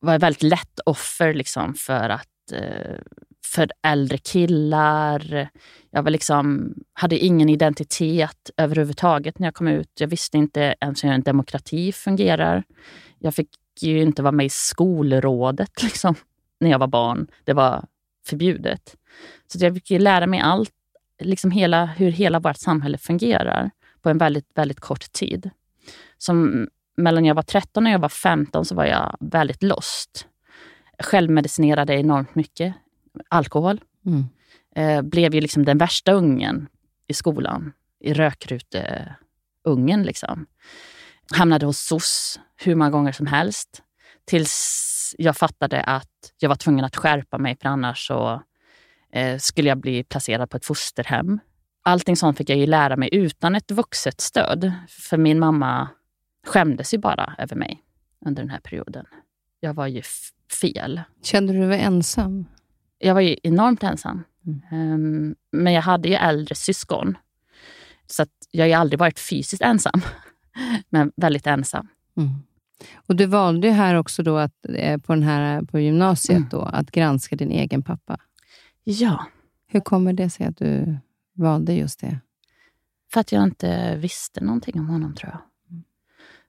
Jag var väldigt lätt offer liksom, för att eh, för äldre killar. Jag var liksom, hade ingen identitet överhuvudtaget när jag kom ut. Jag visste inte ens hur en demokrati fungerar. Jag fick ju inte vara med i skolrådet [LAUGHS] liksom, när jag var barn. Det var förbjudet. Så jag fick lära mig allt, liksom hela, hur hela vårt samhälle fungerar på en väldigt, väldigt kort tid. Som mellan jag var 13 och jag var 15 så var jag väldigt lost. Självmedicinerade enormt mycket alkohol. Mm. Eh, blev ju liksom den värsta ungen i skolan. I rökruteungen. Liksom. Hamnade hos SOS hur många gånger som helst. Tills jag fattade att jag var tvungen att skärpa mig för annars så eh, skulle jag bli placerad på ett fosterhem. Allting sånt fick jag ju lära mig utan ett vuxet stöd. För min mamma skämdes ju bara över mig under den här perioden. Jag var ju fel. Kände du dig ensam? jag var ju enormt ensam. Mm. Um, men jag hade ju äldre syskon. Så jag har ju aldrig varit fysiskt ensam, [LAUGHS] men väldigt ensam. Mm. Och Du valde ju här också då att, eh, på, den här, på gymnasiet mm. då, att granska din egen pappa. Ja. Hur kommer det sig att du valde just det? För att jag inte visste någonting om honom, tror jag.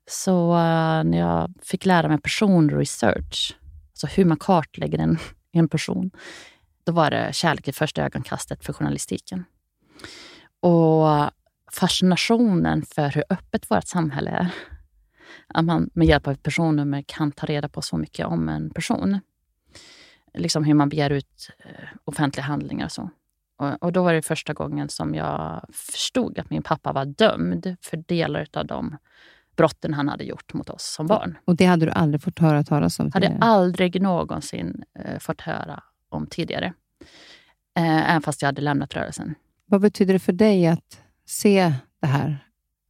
Så uh, när jag fick lära mig personresearch, alltså hur man kartlägger en [LAUGHS] en person. Då var det kärlek i första ögonkastet för journalistiken. Och fascinationen för hur öppet vårt samhälle är. Att man med hjälp av personnummer kan ta reda på så mycket om en person. Liksom hur man begär ut eh, offentliga handlingar och så. Och, och då var det första gången som jag förstod att min pappa var dömd för delar av de brotten han hade gjort mot oss som barn. Och det hade du aldrig fått höra talas om tidigare? hade aldrig någonsin eh, fått höra om tidigare. Eh, även fast jag hade lämnat rörelsen. Vad betyder det för dig att se det här?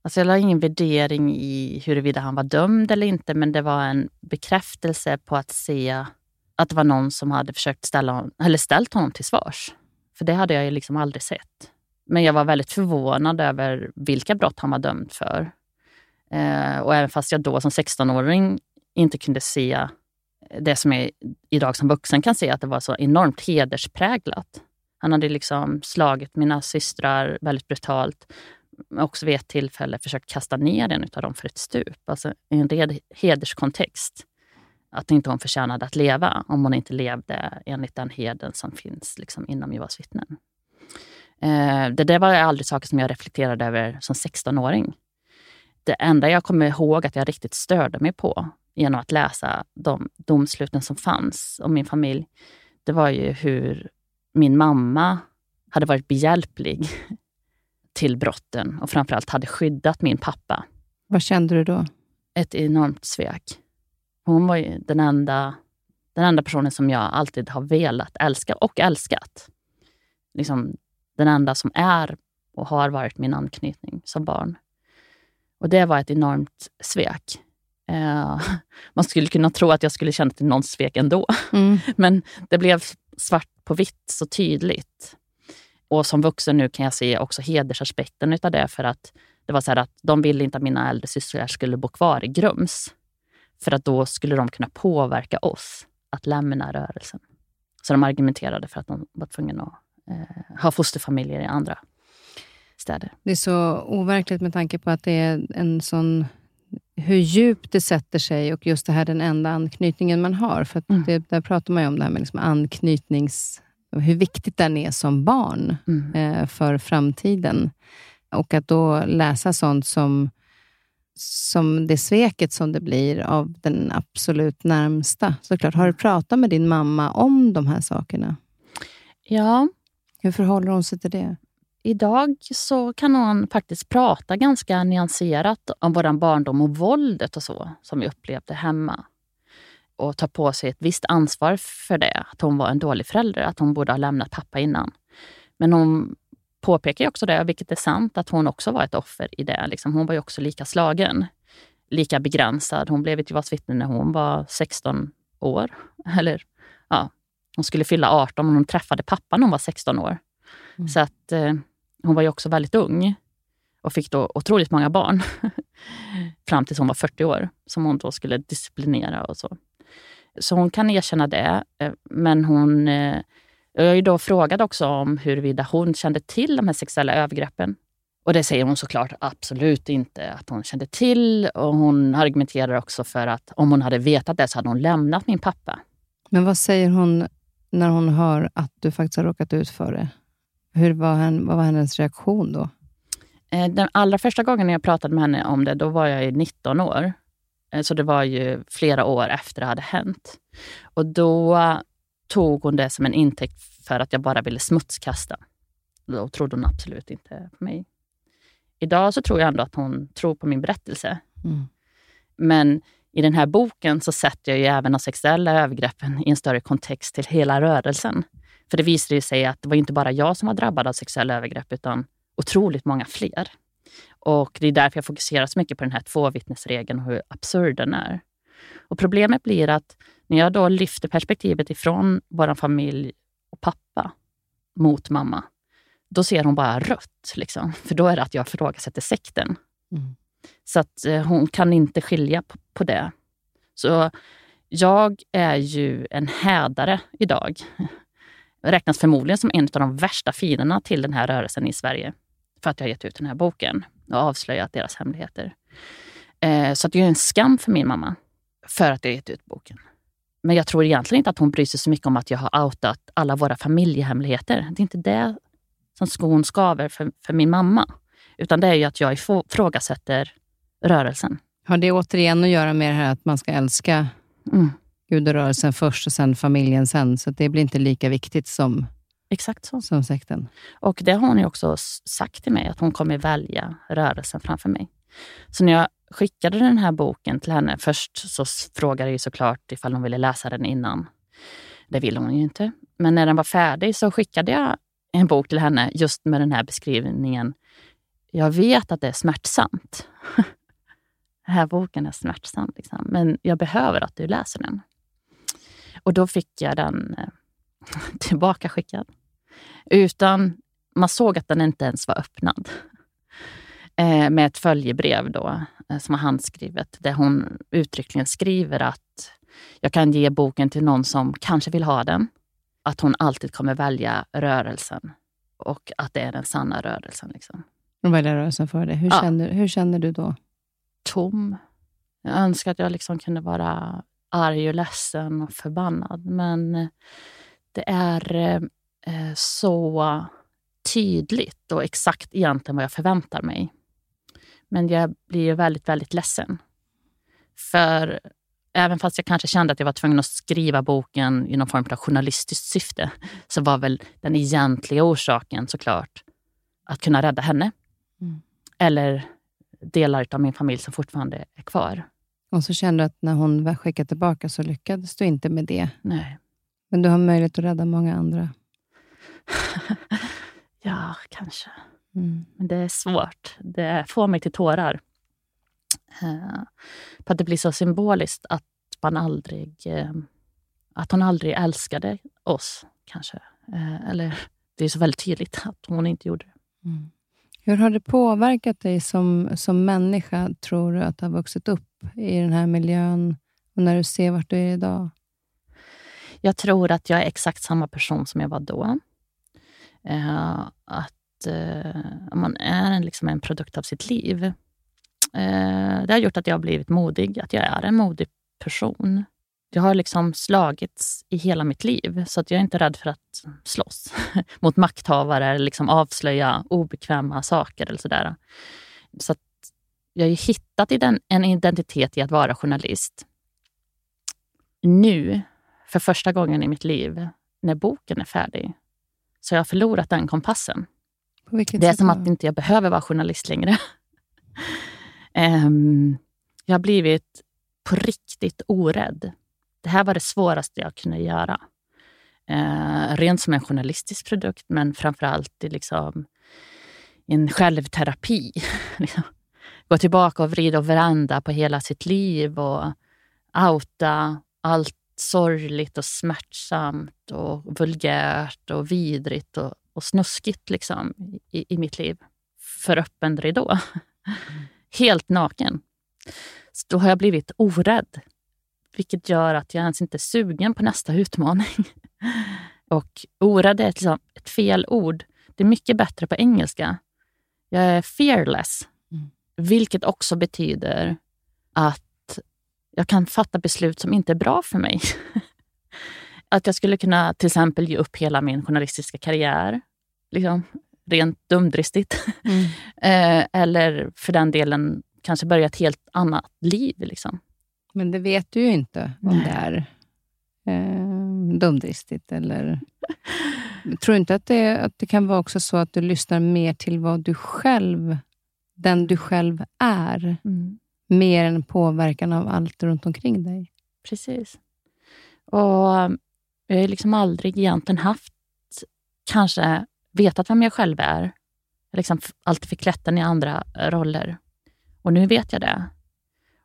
Alltså jag la ingen värdering i huruvida han var dömd eller inte, men det var en bekräftelse på att se att det var någon som hade försökt ställa eller ställt honom till svars. För det hade jag ju liksom aldrig sett. Men jag var väldigt förvånad över vilka brott han var dömd för. Eh, och även fast jag då som 16-åring inte kunde se det som jag idag som vuxen kan se, att det var så enormt hederspräglat. Han hade liksom slagit mina systrar väldigt brutalt. Också vid ett tillfälle försökt kasta ner en av dem för ett stup. Alltså i en hederskontext. Att inte hon förtjänade att leva om hon inte levde enligt den heden som finns liksom inom Jehovas vittnen. Eh, det där var aldrig saker som jag reflekterade över som 16-åring det enda jag kommer ihåg att jag riktigt störde mig på genom att läsa de domsluten som fanns om min familj, det var ju hur min mamma hade varit behjälplig [LAUGHS] till brotten och framförallt hade skyddat min pappa. Vad kände du då? Ett enormt svek. Hon var ju den enda, den enda personen som jag alltid har velat älska och älskat. Liksom den enda som är och har varit min anknytning som barn. Och det var ett enormt svek. Eh, [LAUGHS] man skulle kunna tro att jag skulle känna till någon svek ändå. [LAUGHS] Mm. Men det blev svart på vitt så tydligt. Och som vuxen nu kan jag se också hedersaspekten utav det. För att det var så att de ville inte att mina äldre systrar skulle bo kvar i Grums. För att då skulle de kunna påverka oss att lämna rörelsen. Så de argumenterade för att de var tvungna att eh, ha fosterfamiljer i andra städer. Det är så overkligt med tanke på att det är en sån hur djupt det sätter sig och just det här den enda anknytningen man har. För mm. det, där pratar man ju om det här med liksom anknytnings... Hur viktigt den är som barn mm. eh, för framtiden. Och att då läsa sånt som, som det sveket som det blir av den absolut närmsta. Såklart, har du pratat med din mamma om de här sakerna? Ja. Hur förhåller hon sig till det? Idag så kan hon faktiskt prata ganska nyanserat om vår barndom och våldet och så som vi upplevde hemma. Och ta på sig ett visst ansvar för det, att hon var en dålig förälder, att hon borde ha lämnat pappa innan. Men hon påpekar också det, vilket är sant, att hon också var ett offer i det. Liksom, hon var ju också lika slagen, lika begränsad. Hon blev ett Jehovas vittne när hon var 16 år. Eller ja, hon skulle fylla 18 men hon träffade pappa när hon var 16 år. Mm. Så att eh, hon var ju också väldigt ung och fick då otroligt många barn [LAUGHS] fram tills hon var 40 år, som hon då skulle disciplinera och så. Så hon kan erkänna det, eh, men hon... Eh, jag har ju då frågat också om huruvida hon kände till de här sexuella övergreppen. Och det säger hon såklart absolut inte att hon kände till. Och hon argumenterar också för att om hon hade vetat det så hade hon lämnat min pappa. Men vad säger hon när hon hör att du faktiskt har råkat ut för det? Hur var hen, vad var hennes reaktion då? Eh, den allra första gången jag pratade med henne om det, då var jag 19 år. Eh, så det var ju flera år efter det hade hänt. Och då tog hon det som en intäkt för att jag bara ville smutskasta. Då trodde hon absolut inte på mig. Idag så tror jag ändå att hon tror på min berättelse. Mm. Men i den här boken så sätter jag ju även de sexuella övergreppen i en större kontext till hela rörelsen. För det visade sig att det var inte bara jag som var drabbad av sexuella övergrepp, utan otroligt många fler. Och det är därför jag fokuserar så mycket på den här tvåvittnesregeln och hur absurd den är. Och problemet blir att när jag då lyfter perspektivet ifrån vår familj och pappa mot mamma, då ser hon bara rött. Liksom. [LAUGHS] För då är det att jag ifrågasätter sekten. Mm. Så att eh, hon kan inte skilja på, på det. Så jag är ju en hädare idag [LAUGHS] räknas förmodligen som en av de värsta fienderna till den här rörelsen i Sverige. För att jag har gett ut den här boken och avslöjat deras hemligheter. Eh, så det är en skam för min mamma för att jag har gett ut boken. Men jag tror egentligen inte att hon bryr sig så mycket om att jag har outat alla våra familjehemligheter. Det är inte det som skon skaver för, för min mamma. Utan det är ju att jag ifrågasätter rörelsen. Har det återigen att göra med det här att man ska älska mm gudarörelsen först och sen familjen sen. Så det blir inte lika viktigt som, Exakt så. som sekten. Och det har hon ju också sagt till mig, att hon kommer välja rörelsen framför mig. Så när jag skickade den här boken till henne, först så frågade jag såklart ifall hon ville läsa den innan. Det ville hon ju inte. Men när den var färdig så skickade jag en bok till henne just med den här beskrivningen. Jag vet att det är smärtsamt. [LAUGHS] den här boken är smärtsam, liksom. men jag behöver att du läser den. Och då fick jag den eh, [LAUGHS] tillbaka skickad. Utan, man såg att den inte ens var öppnad. Eh, med ett följebrev då, som var handskrivet, där hon uttryckligen skriver att jag kan ge boken till någon som kanske vill ha den. Att hon alltid kommer välja rörelsen och att det är den sanna rörelsen. Liksom. Hon väljer rörelsen för dig. Hur, ja. känner, hur känner du då? Tom. Jag önskar att jag liksom kunde vara arg och ledsen och förbannad. Men eh, det är eh, så tydligt och exakt egentligen vad jag förväntar mig. Men jag blir väldigt, väldigt ledsen. För även fast jag kanske kände att jag var tvungen att skriva boken i någon form av journalistiskt syfte, så var väl den egentliga orsaken såklart att kunna rädda henne. Mm. Eller delar av min familj som fortfarande är kvar. Och så kände du att när hon väl skickade tillbaka så lyckades du inte med det. Nej. Men du har möjlighet att rädda många andra. [LAUGHS] ja, kanske. Mm. Men det är svårt. Det får mig till tårar. Eh, för att det blir så symboliskt att man aldrig... Eh, att hon aldrig älskade oss, kanske. Eh, eller det är så väldigt tydligt [LAUGHS] att hon inte gjorde det. Mm. Hur har det påverkat dig som, som människa, tror du, att ha vuxit upp i den här miljön och när du ser vart du är idag? Jag tror att jag är exakt samma person som jag var då. Eh, att eh, man är en, liksom en produkt av sitt liv. Eh, det har gjort att jag har blivit modig, att jag är en modig person. Jag har liksom slagits i hela mitt liv, så att jag är inte rädd för att slåss [LAUGHS] mot makthavare eller liksom avslöja obekväma saker eller sådär. Så att jag har hittat en identitet i att vara journalist. Nu, för första gången i mitt liv, när boken är färdig, så jag har förlorat den kompassen det är som då? att inte jag behöver vara journalist längre. um, [LAUGHS] jag har blivit på riktigt orädd det här var det svåraste jag kunde göra. Eh, rent som en journalistisk produkt, men framför allt i liksom en självterapi. [LAUGHS] Liksom. Gå tillbaka och vrida och vända på hela sitt liv och outa allt sorgligt och smärtsamt och vulgärt och vidrigt och, och snuskigt liksom, i, i mitt liv för öppen ridå. Mm. [LAUGHS] Helt naken. Så då har jag blivit orädd vilket gör att jag ens inte är sugen på nästa utmaning. [LAUGHS] Och orädd är liksom ett fel ord. Det är mycket bättre på engelska. Jag är fearless, mm. vilket också betyder att jag kan fatta beslut som inte är bra för mig. [LAUGHS] att jag skulle kunna till exempel ge upp hela min journalistiska karriär, liksom, rent dumdristigt. Mm. [LAUGHS] Eh, eller för den delen kanske börja ett helt annat liv. Liksom. Men det vet du ju inte om Nej. det är eh, dumdristigt. Eller... [LAUGHS] Tror inte att det, att det kan vara också så att du lyssnar mer till vad du själv, den du själv är, mm. mer än påverkan av allt runt omkring dig? Precis. Och jag har liksom aldrig egentligen haft, kanske vetat vem jag själv är. Jag liksom alltid fick klätten i andra roller. Och nu vet jag det.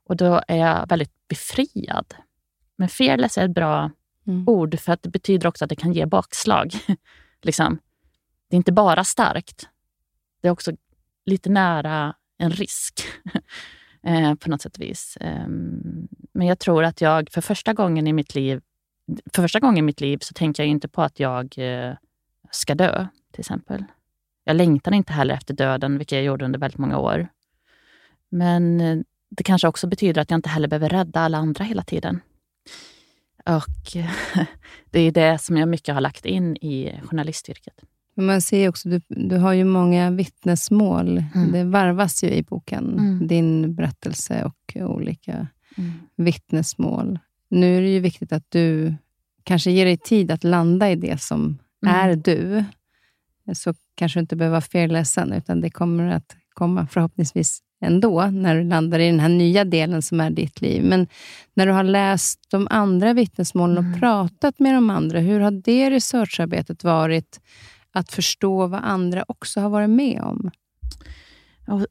Och då är jag väldigt befriad. Men fearless är ett bra mm. ord för att det betyder också att det kan ge bakslag. [LAUGHS] liksom. Det är inte bara starkt. Det är också lite nära en risk [LAUGHS] eh, på något sätt och vis. Um, men jag tror att jag för första gången i mitt liv för första gången i mitt liv så tänker jag inte på att jag eh, ska dö, till exempel. Jag längtar inte heller efter döden, vilket jag gjorde under väldigt många år. Men eh, det kanske också betyder att jag inte heller behöver rädda alla andra hela tiden. Och [LAUGHS] det är det som jag mycket har lagt in i journalistyrket. Man ser också, du, du har ju många vittnesmål. Mm. Det varvas ju i boken, mm. din berättelse och olika mm. vittnesmål. Nu är det ju viktigt att du kanske ger dig tid att landa i det som mm. är du. Så kanske du inte behöver vara felledsen, utan det kommer att komma förhoppningsvis ändå, när du landar i den här nya delen som är ditt liv. Men när du har läst de andra vittnesmålen och mm. pratat med de andra, hur har det researcharbetet varit? Att förstå vad andra också har varit med om?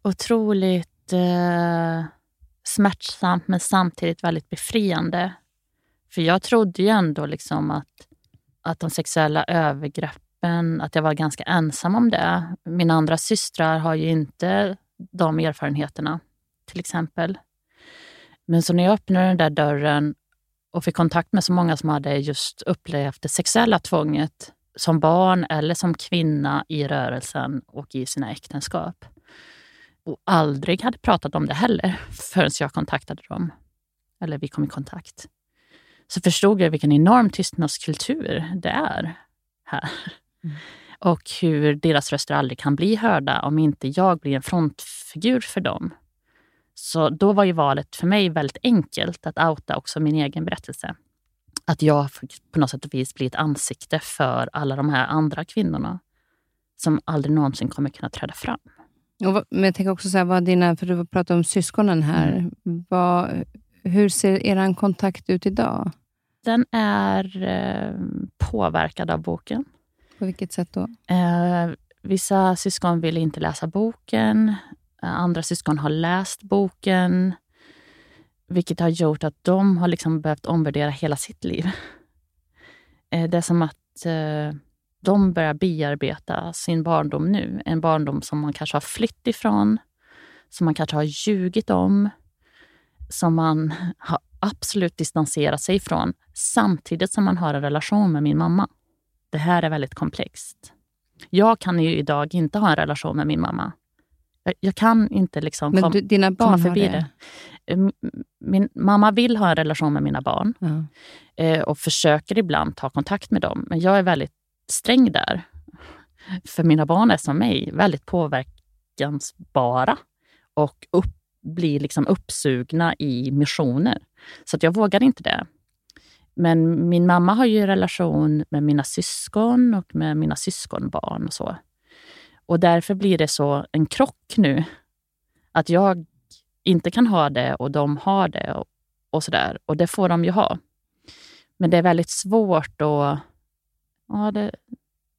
Otroligt eh, smärtsamt, men samtidigt väldigt befriande. För jag trodde ju ändå liksom att, att de sexuella övergreppen, att jag var ganska ensam om det. Mina andra systrar har ju inte de erfarenheterna, till exempel. Men så när jag öppnade den där dörren och fick kontakt med så många som hade just upplevt det sexuella tvånget som barn eller som kvinna i rörelsen och i sina äktenskap. Och aldrig hade pratat om det heller [LAUGHS] förrän jag kontaktade dem. Eller vi kom i kontakt. Så förstod jag vilken enorm tystnadskultur det är här. Mm och hur deras röster aldrig kan bli hörda om inte jag blir en frontfigur för dem. Så då var ju valet för mig väldigt enkelt att outa också min egen berättelse. Att jag på något sätt och vis blir ett ansikte för alla de här andra kvinnorna som aldrig någonsin kommer kunna träda fram. Och, men jag tänker också så här, vad dina, för du pratade om syskonen här. Mm. Vad, hur ser er kontakt ut idag? Den är eh, påverkad av boken. På vilket sätt då? Eh, vissa syskon vill inte läsa boken. Eh, andra syskon har läst boken. Vilket har gjort att de har liksom behövt omvärdera hela sitt liv. Eh, det är som att eh, de börjar bearbeta sin barndom nu. En barndom som man kanske har flytt ifrån, som man kanske har ljugit om, som man har absolut distanserat sig ifrån samtidigt som man har en relation med min mamma. Det här är väldigt komplext. Jag kan ju idag inte ha en relation med min mamma. Jag, jag kan inte liksom Men du, dina barn komma förbi har det? det. Eh, Min mamma vill ha en relation med mina barn eh, och försöker ibland ta kontakt med dem. Men jag är väldigt sträng där. För mina barn är som mig, väldigt påverkansbara och upp, blir liksom uppsugna i missioner. Så att jag vågar inte det. Men min mamma har ju en relation med mina syskon och med mina syskonbarn och så. Och därför blir det så en krock nu. Att jag inte kan ha det och de har det och, och sådär. Och det får de ju ha. Men det är väldigt svårt och ja, det,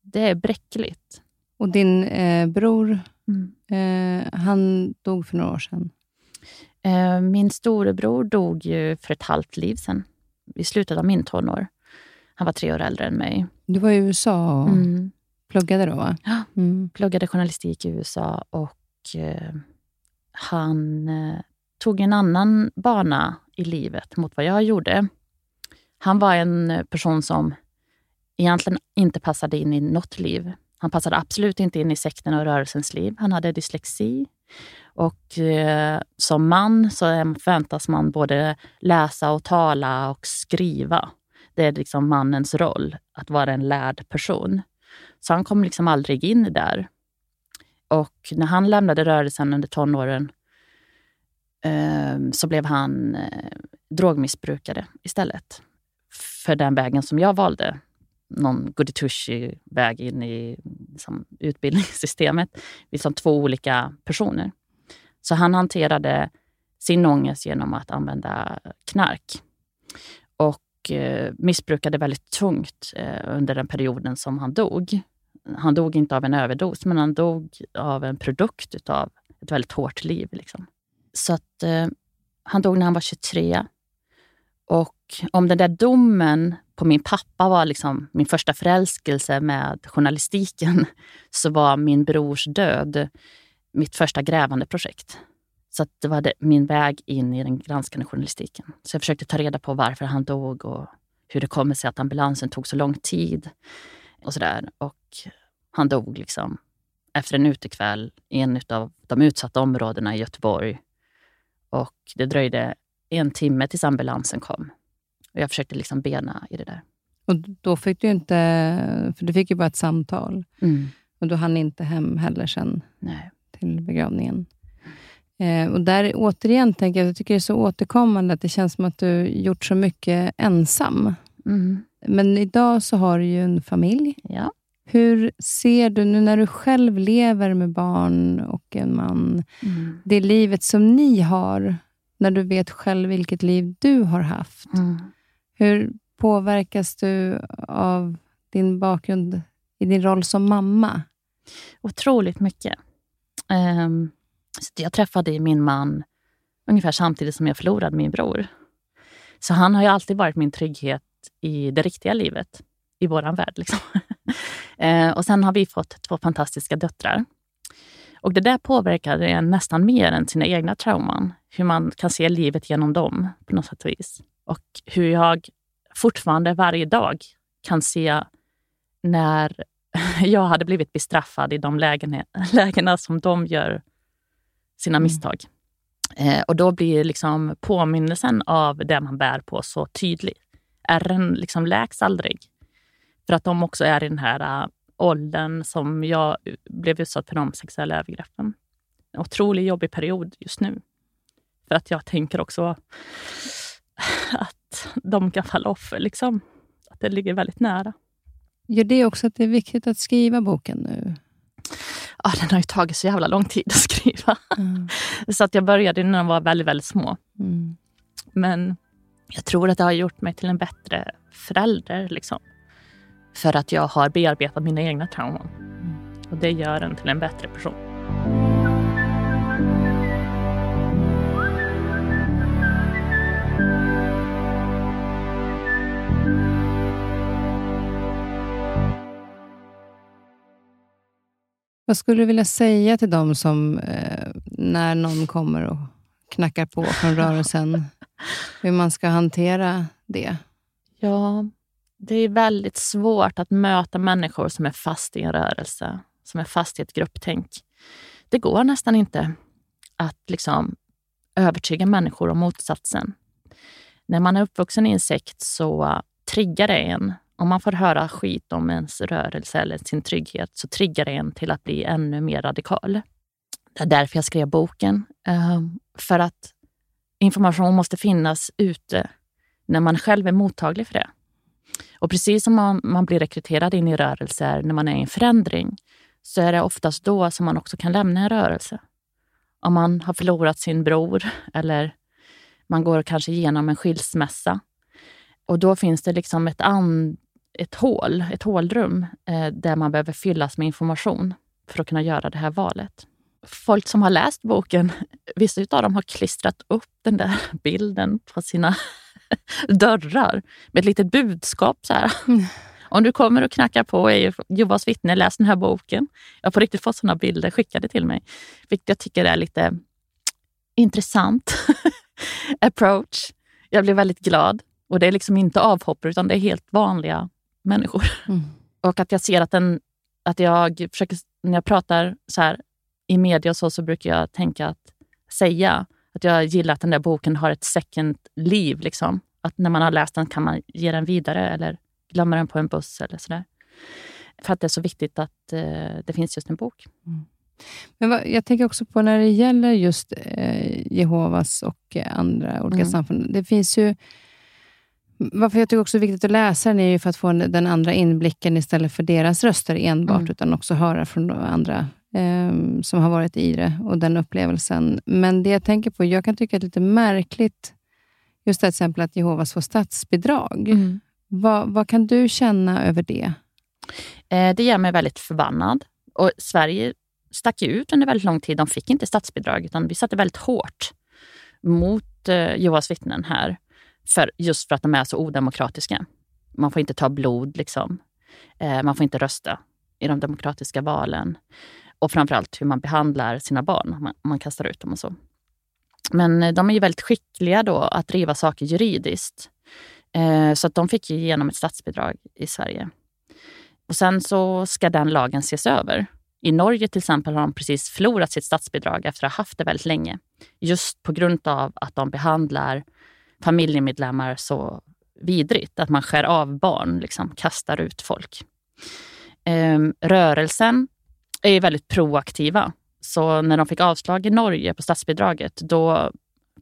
det är bräckligt. Och din eh, bror, Mm. eh, han dog för några år sedan. Eh, Min storebror dog ju för ett halvt liv sedan, i slutet av min tonår. Han var tre år äldre än mig. Du var i USA och Mm. pluggade då, va? Ja. Mm. Pluggade journalistik i USA och eh, han eh, tog en annan bana i livet mot vad jag gjorde. Han var en person som egentligen inte passade in i något liv. Han passade absolut inte in i sekten och rörelsens liv. Han hade dyslexi. Och eh, som man så förväntas man både läsa och tala och skriva. Det är liksom mannens roll, att vara en lärd person. Så han kom liksom aldrig in där. Och när han lämnade rörelsen under tonåren eh, så blev han eh, drogmissbrukare istället. För den vägen som jag valde. Någon goody väg in i liksom, utbildningssystemet. Vi är som två olika personer. Så han hanterade sin ångest genom att använda knark. Och eh, missbrukade väldigt tungt eh, under den perioden som han dog. Han dog inte av en överdos, men han dog av en produkt av ett väldigt hårt liv. Liksom. Så att eh, han dog när han var 23. Och om den där domen på min pappa var liksom min första förälskelse med journalistiken, [LAUGHS] så var min brors död mitt första grävande projekt. Så att det var det, min väg in i den granskande journalistiken. Så jag försökte ta reda på varför han dog och hur det kommer sig att ambulansen tog så lång tid. Och sådär. Och han dog liksom efter en utekväll i en av de utsatta områdena i Göteborg. Och det dröjde en timme tills ambulansen kom. Och jag försökte liksom bena i det där. Och då fick du inte, för du fick ju bara ett samtal. Och du hann inte hem heller sen Nej. till begravningen. Eh, och där återigen tänker jag, jag tycker det är så återkommande att det känns som att du gjort så mycket ensam. Mm. Men idag så har du ju en familj. Ja. Hur ser du, nu när du själv lever med barn och en man, Mm. det livet som ni har, när du vet själv vilket liv du har haft. Mm. Hur påverkas du av din bakgrund i din roll som mamma? Otroligt mycket. Ehm, jag träffade min man ungefär samtidigt som jag förlorade min bror. Så han har ju alltid varit min trygghet i det riktiga livet, i vår värld. Liksom. [LAUGHS] Ehm, och sen har vi fått två fantastiska döttrar. Och det där påverkade en nästan mer än sina egna trauman. Hur man kan se livet genom dem på något sätt och vis. Och hur jag fortfarande varje dag kan se när [LAUGHS] jag hade blivit bestraffad i de lägena, [LAUGHS] lägena som de gör sina misstag. Eh, och då blir liksom påminnelsen av det man bär på så tydlig. Ärren liksom läks aldrig. För att de också är i den här uh, åldern som jag blev utsatt för de sexuella övergreppen. En otroligt jobbig period just nu. För att jag tänker också [LAUGHS] att de kan falla offer. Liksom. Att det ligger väldigt nära. Gör det också att det är viktigt att skriva boken nu? Ja, den har ju tagit så jävla lång tid att skriva. Mm. [LAUGHS] Så att jag började när de var väldigt, väldigt små. Mm. Men jag tror att det har gjort mig till en bättre förälder. Liksom. För att jag har bearbetat mina egna trauman. Och det gör en till en bättre person. Vad skulle du vilja säga till dem som, eh, när någon kommer och knackar på från [LAUGHS] rörelsen, hur man ska hantera det? Ja, det är väldigt svårt att möta människor som är fast i en rörelse, som är fast i ett grupptänk. Det går nästan inte att liksom övertyga människor om motsatsen. När man är uppvuxen i en sekt så triggar det en. Om man får höra skit om ens rörelse eller sin trygghet så triggar det en till att bli ännu mer radikal. Det är därför jag skrev boken. Ehm, för att information måste finnas ute när man själv är mottaglig för det. Och precis som man, man blir rekryterad in i rörelser när man är i en förändring, så är det oftast då som man också kan lämna en rörelse. Om man har förlorat sin bror eller man går kanske igenom en skilsmässa. Och då finns det liksom ett, and, ett hål, ett hålrum eh, där man behöver fyllas med information för att kunna göra det här valet. Folk som har läst boken, [LAUGHS] vissa av dem har klistrat upp den där [LAUGHS] bilden på sina [LAUGHS] dörrar med ett litet budskap. Så här. Mm. Om du kommer och knackar på är Jehovas vittne, läs den här boken. Jag har på riktigt fått sådana bilder skickade till mig, vilket jag tycker är lite intressant approach. Jag blir väldigt glad. Och det är liksom inte avhoppare, utan det är helt vanliga människor. [LAUGHS] Mm. Och att jag ser att, den, att jag försöker, när jag pratar så här i media och så, så brukar jag tänka att säga att jag gillar att den där boken har ett second liv. Liksom. Att när man har läst den kan man ge den vidare eller glömma den på en buss eller sådär. För att det är så viktigt att eh, det finns just en bok. Mm. Men vad, jag tänker också på när det gäller just eh, Jehovas och andra olika mm. samfund. Det finns ju... Varför jag tycker också det är viktigt att läsa den är ju för att få den andra inblicken istället för deras röster enbart, mm. utan också höra från andra eh, som har varit i det och den upplevelsen. Men det jag tänker på, jag kan tycka att det är lite märkligt, just till exempel att Jehovas får statsbidrag. Mm. Vad, vad kan du känna över det? Eh, det gör mig väldigt förbannad. Och Sverige stack ju ut under väldigt lång tid. De fick inte statsbidrag, utan vi satte väldigt hårt mot eh, Jehovas vittnen här. För, just för att de är så odemokratiska. Man får inte ta blod, liksom. Eh, man får inte rösta i de demokratiska valen. Och framförallt hur man behandlar sina barn, man, man kastar ut dem och så. Men eh, de är ju väldigt skickliga då att driva saker juridiskt. Eh, så att de fick ju igenom ett statsbidrag i Sverige. Och sen så ska den lagen ses över. I Norge till exempel har de precis förlorat sitt statsbidrag efter att ha haft det väldigt länge. Just på grund av att de behandlar familjemedlemmar så vidrigt. Att man skär av barn, liksom, kastar ut folk. Ehm, rörelsen är väldigt proaktiva. Så när de fick avslag i Norge på statsbidraget, då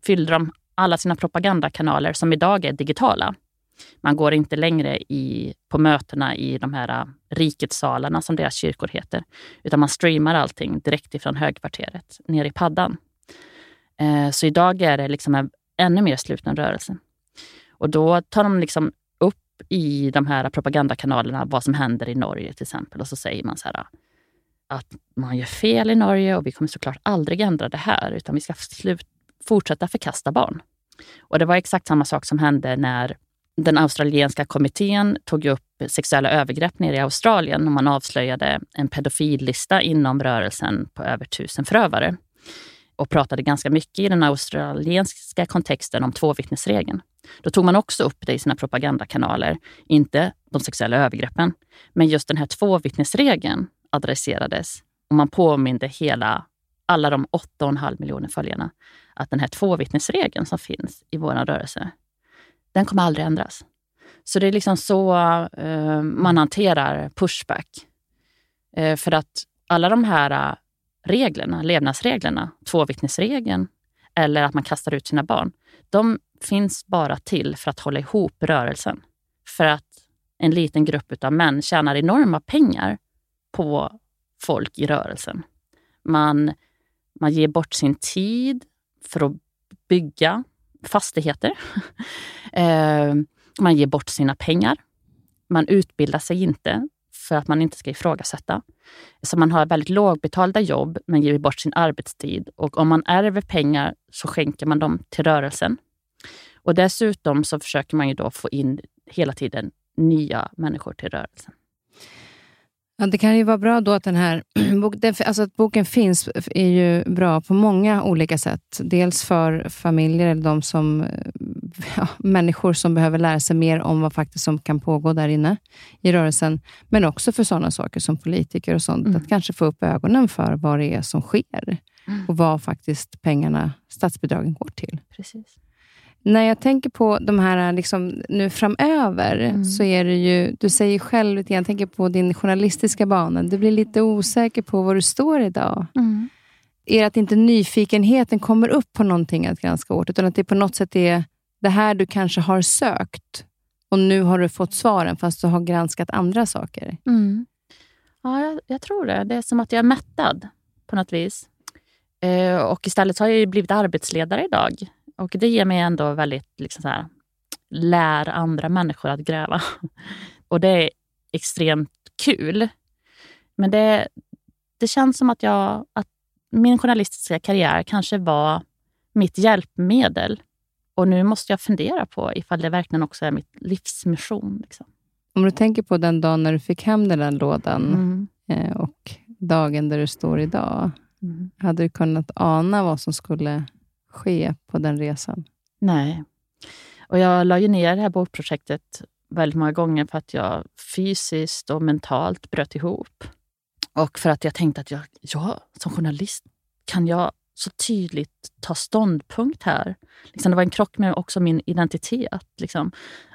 fyllde de alla sina propagandakanaler som idag är digitala. Man går inte längre i, på mötena i de här äh, riketsalarna som deras kyrkor heter, utan man streamar allting direkt ifrån högkvarteret ner i paddan. Ehm, så idag är det liksom en ännu mer sluten rörelse. Och då tar de liksom upp i de här propagandakanalerna vad som händer i Norge till exempel och så säger man så här att man gör fel i Norge och vi kommer såklart aldrig ändra det här, utan vi ska slut, fortsätta förkasta barn. Och det var exakt samma sak som hände när den australienska kommittén tog upp sexuella övergrepp nere i Australien och man avslöjade en pedofillista inom rörelsen på över tusen förövare och pratade ganska mycket i den australiensiska kontexten om tvåvittnesregeln. Då tog man också upp det i sina propagandakanaler, inte de sexuella övergreppen, men just den här tvåvittnesregeln adresserades och man påminde hela, alla de 8,5 miljoner följarna att den här tvåvittnesregeln som finns i vår rörelse, den kommer aldrig ändras. Så det är liksom så uh, man hanterar pushback. Uh, för att alla de här uh, reglerna, levnadsreglerna, tvåvittnesregeln eller att man kastar ut sina barn, de finns bara till för att hålla ihop rörelsen. För att en liten grupp av män tjänar enorma pengar på folk i rörelsen. Man, man ger bort sin tid för att bygga fastigheter. [LAUGHS] Eh, man ger bort sina pengar. Man utbildar sig inte för att man inte ska ifrågasätta. Så man har väldigt lågbetalda jobb men ger bort sin arbetstid. Och om man ärver pengar så skänker man dem till rörelsen. Och dessutom så försöker man ju då få in hela tiden nya människor till rörelsen. Ja, det kan ju vara bra då att den här [CLEARS THROAT] alltså att boken finns är ju bra på många olika sätt. Dels för familjer eller de som, [LAUGHS] ja, människor som behöver lära sig mer om vad faktiskt som kan pågå där inne i rörelsen. Men också för sådana saker som politiker och sånt. Mm. Att kanske få upp ögonen för vad det är som sker mm. och vad faktiskt pengarna, statsbidragen går till. Precis. När jag tänker på de här liksom, nu framöver, mm. så är det ju, du säger själv lite jag tänker på din journalistiska bana, du blir lite osäker på var du står idag. Mm. Är det att inte nyfikenheten kommer upp på någonting att granska åt, utan att det på något sätt är det här du kanske har sökt och nu har du fått svaren, fast du har granskat andra saker? Mm. Ja, jag, jag, tror det. Det är som att jag är mättad på något vis. Eh, och istället har jag blivit arbetsledare idag. Och det ger mig ändå väldigt, liksom så här, lär andra människor att gräva. [LAUGHS] Och det är extremt kul. Men det, det känns som att, jag, att min journalistiska karriär kanske var mitt hjälpmedel. Och nu måste jag fundera på ifall det verkligen också är mitt livsmission. Liksom. Om du tänker på den dagen när du fick hem den där lådan mm. Eh, och dagen där du står idag. Mm. Hade du kunnat ana vad som skulle ske på den resan? Nej. Och jag la ju ner det här bokprojektet väldigt många gånger för att jag fysiskt och mentalt bröt ihop. Och för att jag tänkte att jag, jag som journalist kan jag så tydligt ta ståndpunkt här. Liksom det var en krock med också min identitet. Liksom.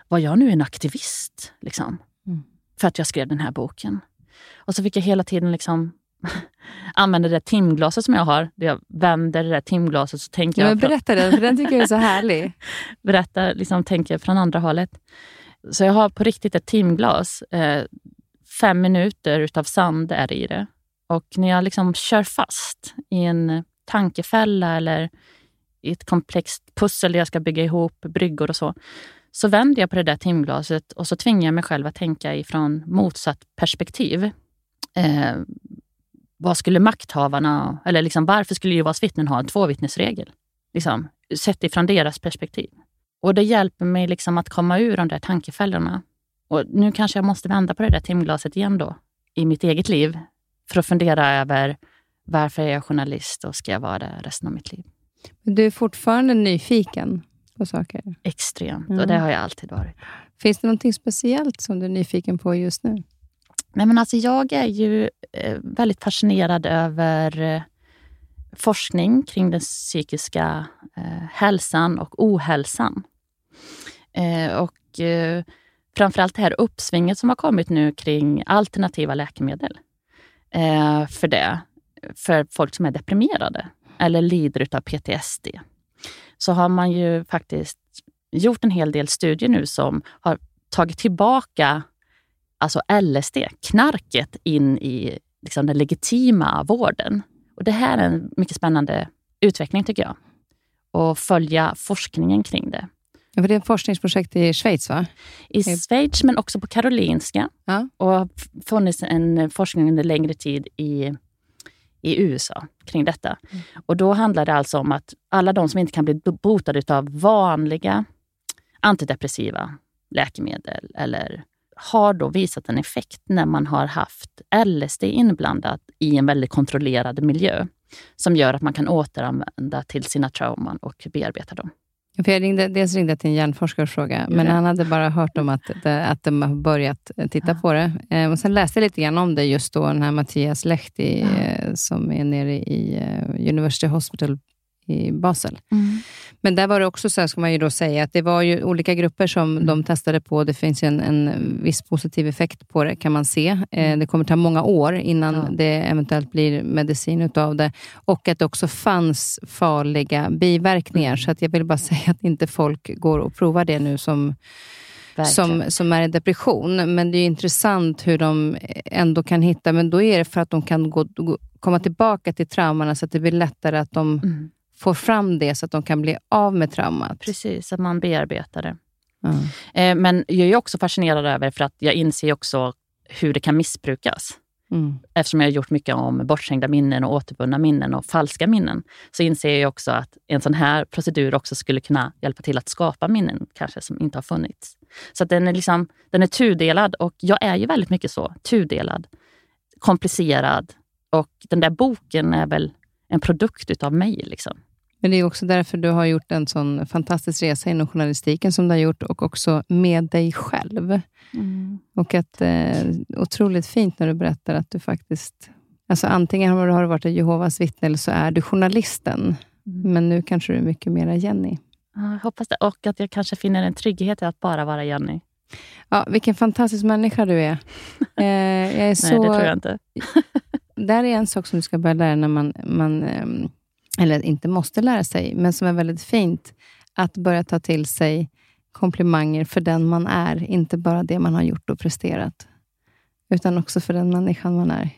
Var jag nu en aktivist? Liksom, mm. För att jag skrev den här boken. Och så fick jag hela tiden liksom [LAUGHS] använder det där timglaset som jag har. Jag vänder det där timglaset så tänker ja, jag... Men berätta den, för den tycker jag är så härlig. [LAUGHS] berätta, liksom tänker från andra hållet. Så jag har på riktigt ett timglas. Eh, fem minuter utav sand är i det. Och när jag liksom kör fast i en tankefälla eller i ett komplext pussel där jag ska bygga ihop bryggor och så, så vänder jag på det där timglaset och så tvingar jag mig själv att tänka ifrån motsatt perspektiv. Eh, vad skulle makthavarna, eller liksom, varför skulle Jehovas vittnen ha en tvåvittnesregel? Liksom, sett ifrån deras perspektiv. Och det hjälper mig liksom att komma ur de där tankefällorna. Och nu kanske jag måste vända på det där timglaset igen då, i mitt eget liv, för att fundera över varför är jag journalist och ska jag vara det resten av mitt liv? Du är fortfarande nyfiken på saker? Extremt, mm. och det har jag alltid varit. Finns det något speciellt som du är nyfiken på just nu? Nej, men alltså jag är ju eh, väldigt fascinerad över eh, forskning kring den psykiska eh, hälsan och ohälsan. och framförallt det här uppsvinget som har kommit nu kring alternativa läkemedel för det, för folk som är deprimerade eller lider av PTSD. Så har man ju faktiskt gjort en hel del studier nu som har tagit tillbaka alltså LSD, knarket, in i liksom den legitima vården. Och Det här är en mycket spännande utveckling tycker jag. Och följa forskningen kring det. Ja, för det är ett forskningsprojekt i Schweiz, va? I Schweiz, men också på Karolinska. Ja. Och har funnits en forskning under längre tid i, i USA kring detta. Mm. Och Då handlar det alltså om att alla de som inte kan bli botade av vanliga antidepressiva läkemedel eller har då visat en effekt när man har haft LSD inblandat i en väldigt kontrollerad miljö som gör att man kan återanvända till sina trauman och bearbeta dem. För jag ringde, dels ringde jag till en hjärnforskare och frågade, men han hade bara hört om att, att de har börjat titta ja. på det. Eh, och sen läste jag lite grann om det just då, den här Mattias Lehti, ja. Eh, som är nere i eh, University Hospital i Basel. Mm. Men där var det också så här, ska man ju då säga, att det var ju olika grupper som mm. de testade på. Det finns en, en viss positiv effekt på det, kan man se. Eh, mm. det kommer ta många år innan ja. det eventuellt blir medicin utav det. Och att det också fanns farliga biverkningar. Mm. Så att jag vill bara [LAUGHS] säga att inte folk går och provar det nu som som, som är i depression. Men det är intressant hur de ändå kan hitta, men då är det för att de kan gå, gå, komma tillbaka till traumorna så att det blir lättare att de mm får fram det så att de kan bli av med traumat. Precis, att man bearbetar det. Mm. Men jag är också fascinerad över, för att jag inser också hur det kan missbrukas. Mm. Eftersom jag har gjort mycket om bortskängda minnen och återvunna minnen och falska minnen, så inser jag också att en sån här procedur också skulle kunna hjälpa till att skapa minnen kanske som inte har funnits. Så den, är liksom, den är tudelad och jag är ju väldigt mycket så, tudelad, komplicerad. Och den där boken är väl en produkt utav mig. Liksom. Men det är också därför du har gjort en sån fantastisk resa inom journalistiken som du har gjort och också med dig själv. Mm. Och att eh, otroligt fint när du berättar att du faktiskt... Alltså antingen har du varit Jehovas vittne eller så är du journalisten. Mm. Men nu kanske du är mycket mera Jenny. Ja, jag hoppas det. Och att jag kanske finner en trygghet i att bara vara Jenny. Ja, vilken fantastisk människa du är. [LAUGHS] Eh, jag är så... Nej, det tror jag inte. [LAUGHS] där är en sak som du ska börja lära när man, man ehm, eller inte måste lära sig, men som är väldigt fint. Att börja ta till sig komplimanger för den man är. Inte bara det man har gjort och presterat. Utan också för den människan man är.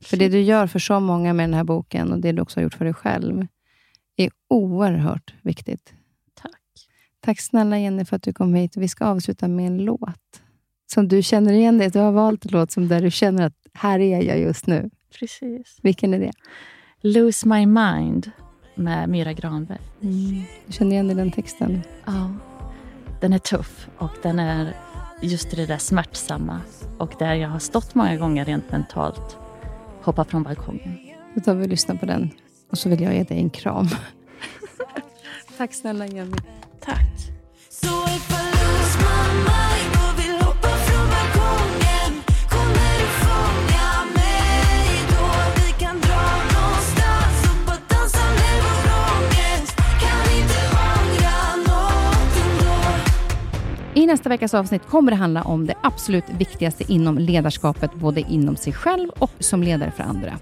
För det du gör för så många med den här boken och det du också har gjort för dig själv är oerhört viktigt. Tack. Tack snälla Jenny för att du kom hit. Vi ska avsluta med en låt som du känner igen dig. Du har valt en låt som där du känner att här är jag just nu. Precis. Vilken är det? Lose My Mind med Myra Granberg. Du känner igen i den texten? Ja. Den är tuff och den är just det där smärtsamma och där jag har stått många gånger rent mentalt. Hoppa från balkongen. Då tar vi och lyssnar på den. Och så vill jag ge dig en kram. [LAUGHS] Tack snälla Jenny. Tack. Nästa veckas avsnitt kommer det handla om det absolut viktigaste inom ledarskapet, både inom sig själv och som ledare för andra.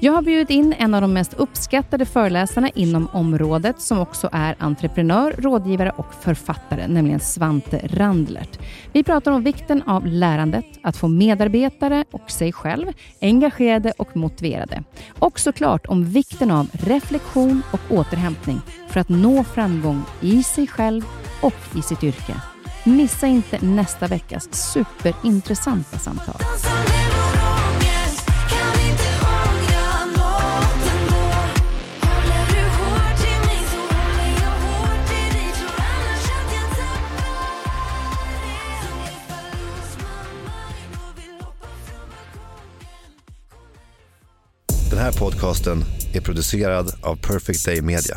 Jag har bjudit in en av de mest uppskattade föreläsarna inom området, som också är entreprenör, rådgivare och författare, nämligen Svante Randlert. Vi pratar om vikten av lärandet, att få medarbetare och sig själv engagerade och motiverade. Och såklart om vikten av reflektion och återhämtning för att nå framgång i sig själv och i sitt yrke. Missa inte nästa veckas superintressanta samtal. Den här podcasten är producerad av Perfect Day Media.